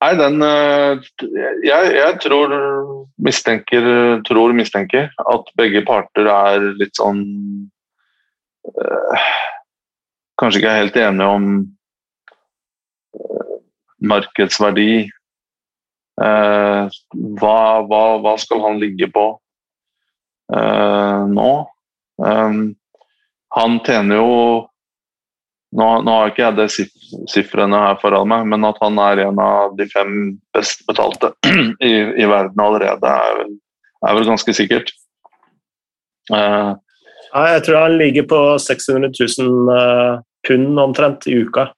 Nei, den eh, jeg, jeg, tror mistenker, tror mistenker at begge parter er litt sånn øh, Kanskje ikke er helt enige om øh, markedsverdi. Eh, hva, hva, hva, skal han ligge på nå? han tjener jo nå, nå, har ikke jeg det sifrene her foran meg, men at han er en av de fem best betalte i, i verden allerede, er vel, er vel ganske sikkert. Uh, jeg tror han ligger på 600 000 uh, pund omtrent i uka.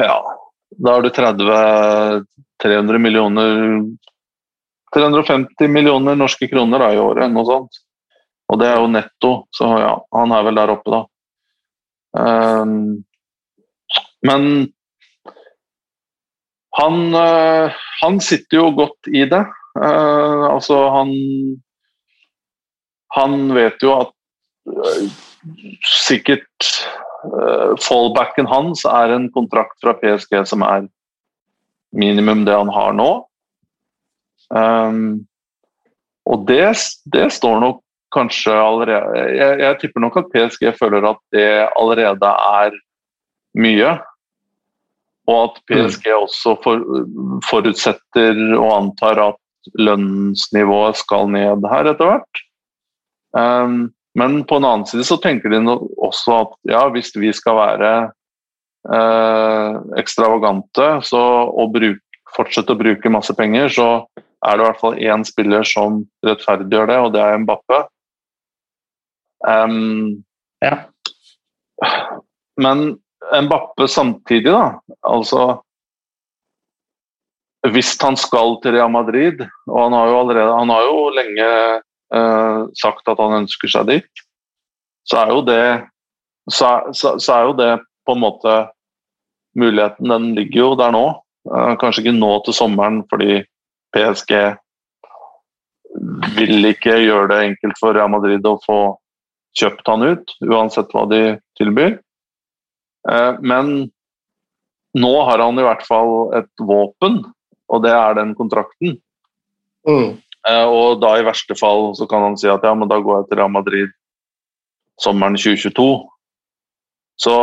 Ja, da har du 30 300 millioner 350 millioner norske kroner da, i året, noe sånt. Og det er jo netto, så ja, han er vel der oppe, da. Um, men han, uh, han, sitter jo godt i det. Uh, altså, han Han vet jo at uh, sikkert fallbacken hans er en kontrakt fra PSG som er minimum det han har nå. Um, og det, det, står nok kanskje allerede jeg, jeg, tipper nok at PSG føler at det allerede er mye. Og at PSG mm. også for, forutsetter og antar at lønnsnivået skal ned her etter hvert. Um, men på en annen side så tenker de også at ja, hvis vi skal være eh, ekstravagante så, og bruk, fortsette å bruke masse penger, så er det i hvert fall én spiller som rettferdiggjør det, og det er Mbappe. Um, ja. Men Mbappe samtidig, da. Altså Hvis han skal til Real Madrid, og han har jo allerede Han har jo lenge sagt at han ønsker seg dit, så er jo det så, så, så, er jo det på en måte Muligheten den ligger jo der nå. Uh, kanskje ikke nå til sommeren fordi PSG vil ikke gjøre det enkelt for Real Madrid å få kjøpt han ut, uansett hva de tilbyr. Eh, men nå har han i hvert fall et våpen, og det er den kontrakten. Mm. Eh, og da i verste fall så kan han si at ja, men da går jeg til Real Madrid sommeren 2022. Så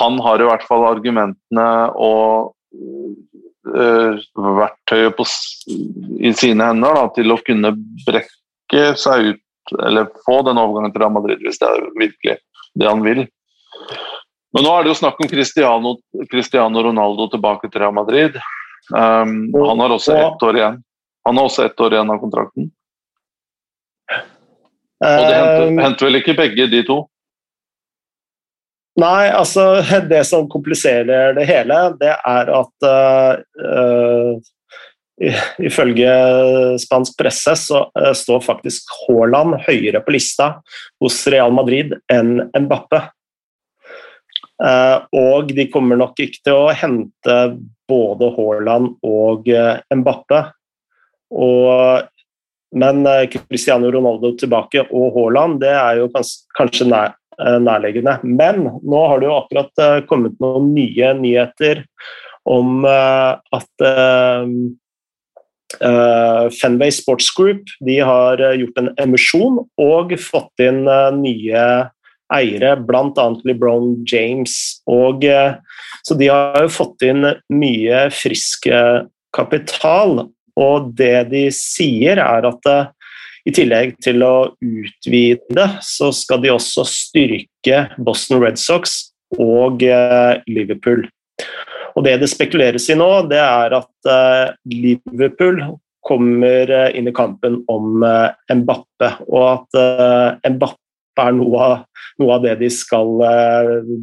han har i hvert fall argumentene og uh, verktøyet på, i sine hender da, til å kunne brekke seg ut eller få den overgangen til Real Madrid hvis det er virkelig det han vil. Men nå er det jo snakk om Cristiano, Cristiano Ronaldo tilbake til Real Madrid. Um, han har også ett år igjen. Han har også ett år igjen av kontrakten. Og det henter, um, henter vel ikke begge, de to? Nei, altså Det som kompliserer det hele, det er at uh, Ifølge spansk presse så uh, står faktisk Haaland høyere på lista hos Real Madrid enn Mbappe. Uh, og de kommer nok ikke til å hente både Haaland og eh, Mbappe. Og, men Cristiano Ronaldo tilbake og Haaland, det er jo kanskje nær, nærliggende. Men nå har det jo akkurat kommet noen nye nyheter om at Fenway Sports Group de har gjort en emisjon og fått inn nye eiere, bl.a. LeBron James. Og, så de har jo fått inn mye frisk kapital. Og det de sier, er at i tillegg til å utvide, så skal de også styrke Boston Red Sox og Liverpool. Og Det det spekuleres i nå, det er at uh, Liverpool kommer inn i kampen om Mbappe, og at Mbappe er noe av, noe av det de skal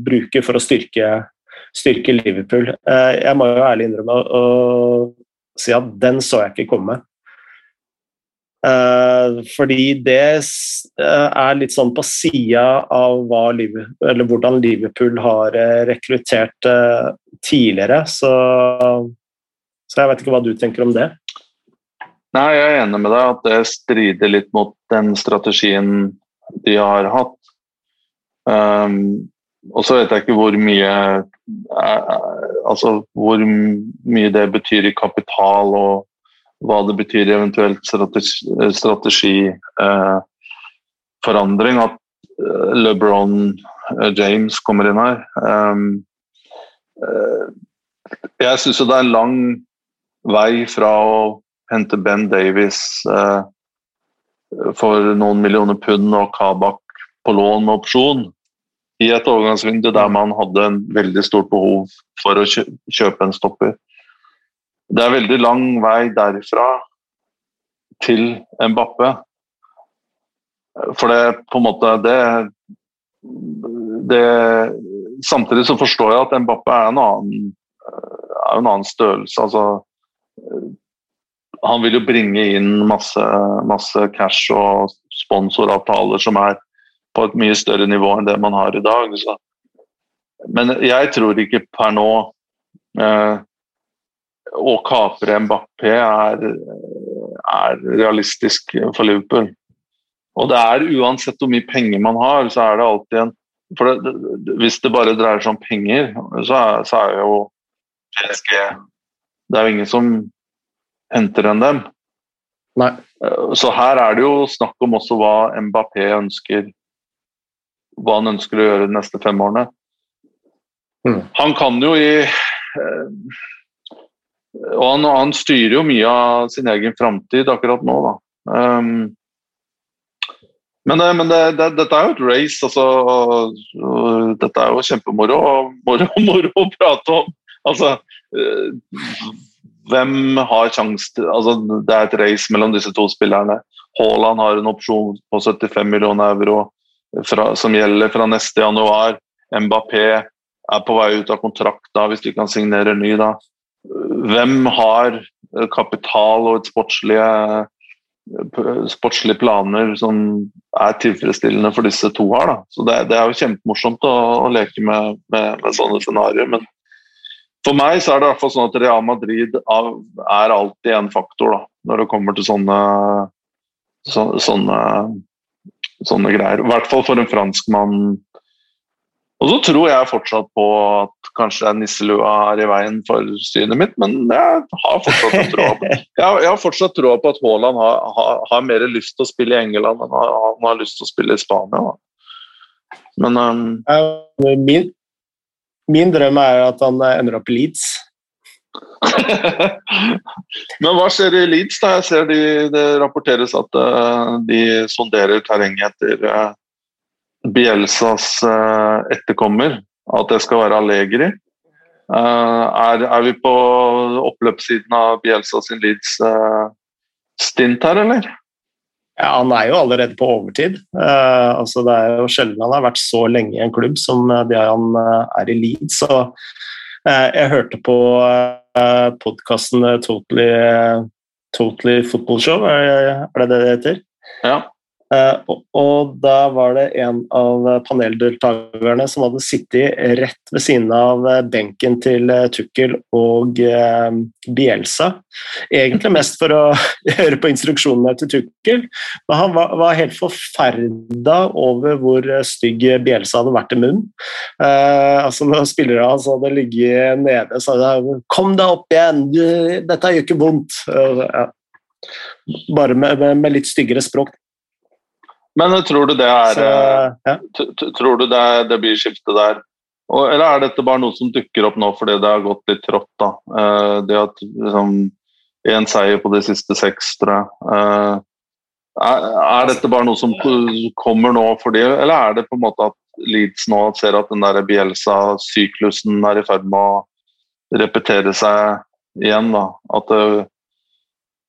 bruke for å styrke, styrke Liverpool. Jeg må jo ærlig innrømme å, å si at den så jeg ikke komme. Eh, fordi det er litt sånn på sida av Liverpool, hvordan Liverpool har rekruttert tidligere. Så, så jeg vet ikke hva du tenker om det? Nei, Jeg er enig med deg at det strider litt mot den strategien de har hatt. Um, og så vet jeg ikke hvor mye altså hvor mye det betyr i kapital, og hva det betyr i eventuelt strategiforandring. Strategi, eh, at uh, LeBron James kommer inn her. Um, jeg syns det er lang vei fra å hente Ben Davies eh, for noen millioner pund og Kabak på lån med opsjon i et overgangsvindu der man hadde en veldig stort behov for å kjøpe en stopper. Det er veldig lang vei derfra til Mbappe. For det på en måte det, det Samtidig så forstår jeg at Mbappe er en annen, er en annen størrelse. altså han vil jo bringe inn masse, masse cash og sponsoravtaler som er på et mye større nivå enn det man har i dag. Så. Men jeg tror ikke per nå eh, å kapre Mbappé er, er, realistisk for Liverpool. Og det er uansett hvor mye penger man har, så er det alltid en for det, Hvis det bare dreier seg om penger, så er, så er jo PSG Det er jo ingen som henter enn dem. Nei. Eh, så her er det jo snakk om også hva Mbappé ønsker Hva han ønsker å gjøre de neste fem årene. Mm. Han kan jo i eh, Og han, han, styrer jo mye av sin egen framtid akkurat nå, da. Um, men, det, men det, det, dette er jo et race, altså. Og, og, dette er jo kjempemoro moro, moro å prate om. Altså, hvem har sjanse til altså, Det er et race mellom disse to spillerne. Haaland har en opsjon på 75 millioner euro fra, som gjelder fra neste januar. Mbappé er på vei ut av kontrakt da, hvis de kan signere ny. da. Hvem har kapital og et sportslige, sportslige planer som er tilfredsstillende for disse to her? da. Så Det, det er jo kjempemorsomt å, å leke med, med, med sånne scenarioer. Men for meg så er det i hvert fall sånn at Real Madrid er alltid en faktor da, når det kommer til sånne, så, sånne, sånne greier. I hvert fall for en franskmann. Og så tror jeg fortsatt på at kanskje nisselua er i veien for synet mitt, men jeg har fortsatt troa på, jeg, har fortsatt troa på at Haaland har, har, har, mer lyst til å spille i England enn han har lyst til å spille i Spania. Da. Men um, min, Min drøm er at han ender opp i Leeds. Men hva skjer i Leeds? da? Jeg ser de, Det rapporteres at uh, de sonderer terrenget etter uh, Bielsas uh, etterkommer. At det skal være Allegri. Er, er, vi på oppløpssiden av Bielsa sin Leeds-stint her, eller? Ja, Han er jo allerede på overtid. Altså Det er jo sjelden han har vært så lenge i en klubb som eh, det han er i Leeds. Så, jeg hørte på podkasten totally, totally, Football Show, er, det det det heter? Ja. Uh, og, da var det en av paneldeltakerne som hadde sittet rett ved siden av eh, benken til uh, Tukkel og Bielsa. Egentlig mest for å høre på instruksjonene til Tukkel, men han var, var helt forferda over hvor stygg Bielsa hadde vært i munnen. altså Når spillerne hans hadde ligget nede, sa de 'kom deg opp igjen, dette gjør ikke vondt'. Bare med, med, med litt styggere språk. Men eh, tror du det er Så, eh, ja. Tror du det, det blir skifte der? Og, eller er dette bare noe som dukker opp nå fordi det har gått litt trått? da? Uh, det at liksom Én seier på de siste seks, tror jeg. Er, er, dette bare noe som kommer nå for de, eller er det på en måte at Leeds nå ser at den der Bielsa-syklusen er i ferd med å repetere seg igjen? da? At det,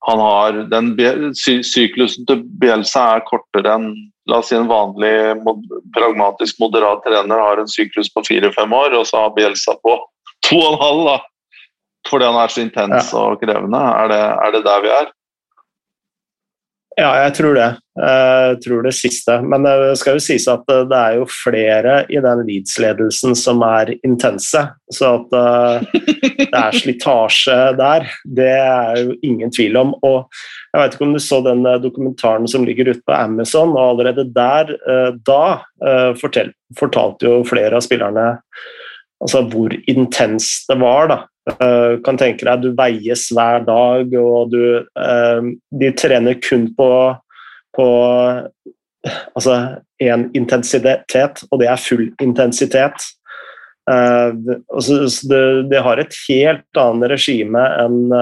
han har den sy Syklusen til Bielsa er kortere enn la oss si en vanlig mod pragmatisk moderat trener har en syklus på fire-fem år, og så har Bielsa på to og en halv. da, Fordi han er så intens ja. og krevende. Er det, er det der vi er? Ja, jeg tror det. Jeg tror det siste. Men det skal jo sies at det er jo flere i den Leeds-ledelsen som er intense. Så at eh, det er slitasje der, det er jo ingen tvil om. Og jeg vet ikke om du så den eh, dokumentaren som ligger ute på Amazon, og allerede der, eh, da, fortalte jo flere av spillerne altså hvor intenst det var. da. Uh, kan tenke deg Du veies hver dag, og du uh, De trener kun på, på altså én intensitet, og det er full intensitet. Uh, altså, det, det, har et helt annet regime enn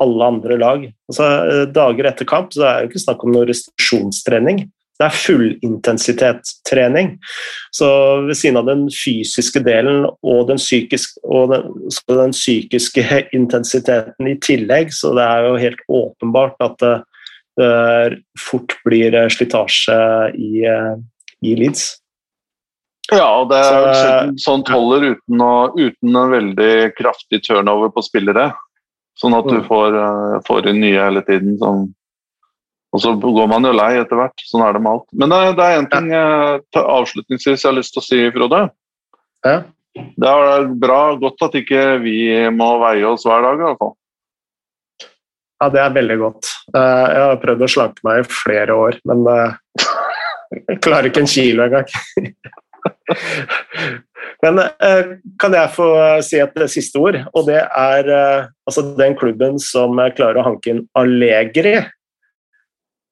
alle andre lag. Altså, dager etter kamp så er det ikke snakk om noe restitusjonstrening. Det er fullintensitetstrening. Så ved siden av den fysiske delen og den, psykiske, og den, den psykiske intensiteten i tillegg, så det er jo helt åpenbart at det, det fort blir slitasje i, i Leeds. Ja, og det er så, sånt holder uten, å, uten, en veldig kraftig turnover på spillere. Sånn at du mm. får, får inn nye hele tiden. Sånn og så går man jo lei etter hvert. Sånn er det med alt. Men det, det er én ting jeg, avslutningsvis jeg har lyst til å si, Frode. Ja. Det er bra, godt at ikke vi må veie oss hver dag, i hvert fall. Ja, det er veldig godt. Eh, jeg har prøvd å slanke meg i flere år, men eh, jeg klarer ikke en kilo engang. Men eh, kan jeg få si et siste ord? Og det er altså den klubben som klarer å hanke inn Allegri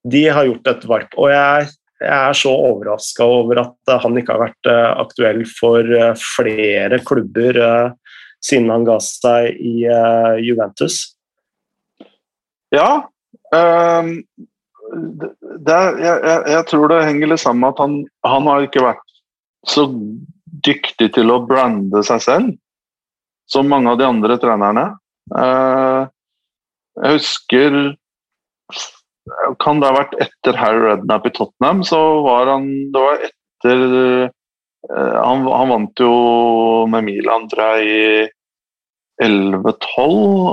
de har gjort et varp. Og jeg, jeg er så overraska over at han ikke har vært uh, aktuell for uh, flere klubber siden han ga seg i Juventus. Ja. Um, det, jeg, jeg, jeg, tror det henger litt sammen med at han, han har ikke vært så dyktig til å brande seg selv som mange av de andre trenerne. jeg husker kan det ha vært etter Harry Rednap i Tottenham, så var han Det var etter uh, han, han, vant jo med Milan, tror jeg, i 11-12,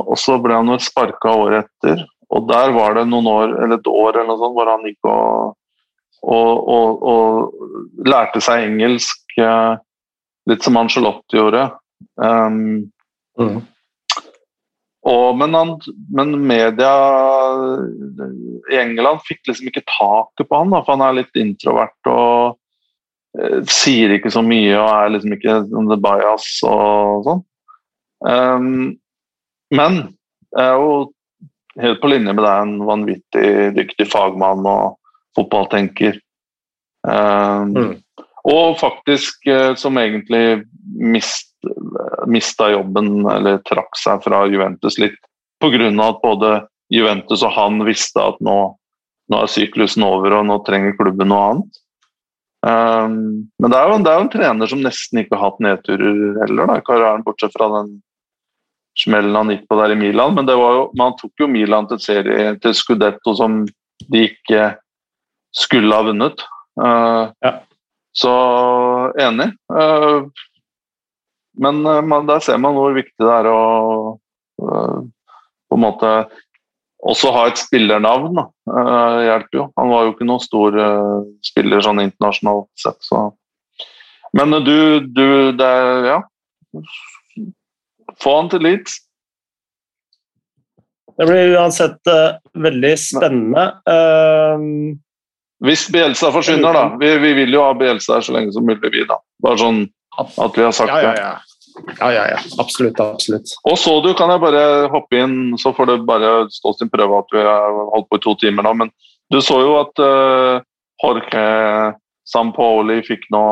og så ble han vel sparka året etter. Og der var det noen år, eller et år eller noe sånt, hvor han gikk og, og, og, og lærte seg engelsk, uh, litt som Angelotti gjorde. Um, mm. Og, men, han, men, media i England fikk liksom ikke taket på han, da, for han er litt introvert og eh, sier ikke så mye og er liksom ikke the bias og sånn. Um, men jeg er jo helt på linje med deg, en vanvittig dyktig fagmann og fotballtenker. Um, mm. Og faktisk eh, som egentlig mist, mista jobben eller trakk seg fra Juventus litt pga. at både Juventus og han visste at nå, nå, er syklusen over og nå trenger klubben noe annet. Um, men det er, jo, det er, jo, en trener som nesten ikke har hatt nedturer heller, da, karrieren, bortsett fra den smellen han gikk på der i Milan. Men jo, man tok jo Milan til, serie, til Scudetto som de ikke skulle ha vunnet. Uh, ja. Så enig. Uh, men uh, man, der ser man hvor viktig det er å uh, på en måte også ha et spillernavn. Uh, hjelper jo. Han var jo ikke noen stor spiller sånn internasjonalt sett, så Men du, du det Ja. Få han til Leeds. Det blir uansett veldig spennende. Hvis Bielsa forsvinner, da. Vi, vi, vil jo ha Bielsa så lenge som mulig, vi, da. Bare sånn at vi har sagt ja, ja, ja. Ja, ja, ja. Absolutt. absolutt. Og så du, kan jeg bare hoppe inn, så får det bare stå sin prøve at vi har holdt på i to timer nå. Men du så jo at uh, Jorge Sampaoli fikk nå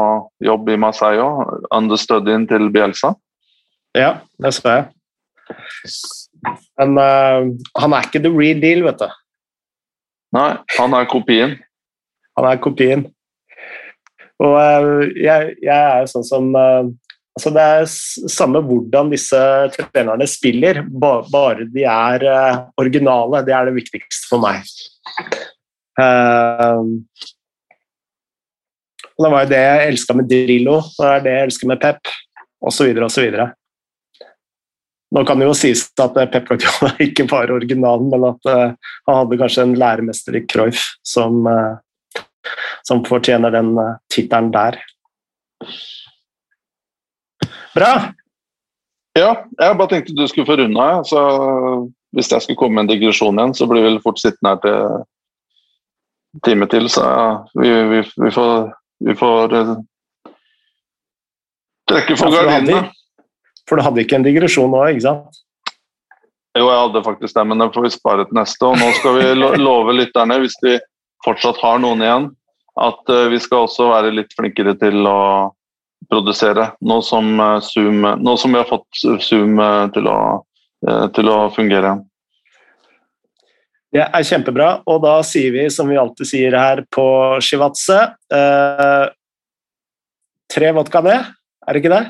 jobb i Marseille, understudyen til Bielsa. Ja, det så jeg. Men uh, han er ikke the real deal, vet du. Nei, han er kopien. Han er kopien. Og uh, jeg, jeg, er sånn som Altså det er samme hvordan disse trenerne spiller, bare de er uh, originale. Det er det viktigste for meg. Og det var jo det jeg elska med Drillo, det er det jeg elsker med Pep, osv. osv. Nå kan det jo sies at Pep Guardiola ikke var originalen, men at uh, han hadde kanskje en læremester i Cruyff som, som fortjener den tittelen der. Bra. Ja, jeg bare tenkte du skulle få runda. Så hvis jeg skulle komme med en digresjon igjen, så blir vi vel fort sittende her til en time til. Så ja, vi, vi, vi, får, vi får uh, trekke for gardinene. For du hadde ikke en digresjon nå, ikke sant? Jo, jeg hadde faktisk det, men det får vi spare til neste. Og nå skal vi lo love lytterne, hvis de fortsatt har noen igjen, at uh, vi skal også være litt flinkere til å produsere. Nå som, eh, Zoom, nå som vi har fått Zoom eh, til å, eh, til å fungere. Det er kjempebra, og da sier vi som vi alltid sier her på Shivatse eh, Tre vodka det, er det ikke det?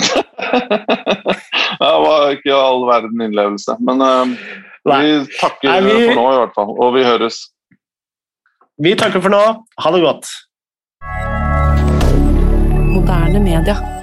det var ikke all verden innlevelse, men eh, vi takker vi... for nå i hvert fall, og vi høres. Vi takker for nå. Ha det godt moderne media.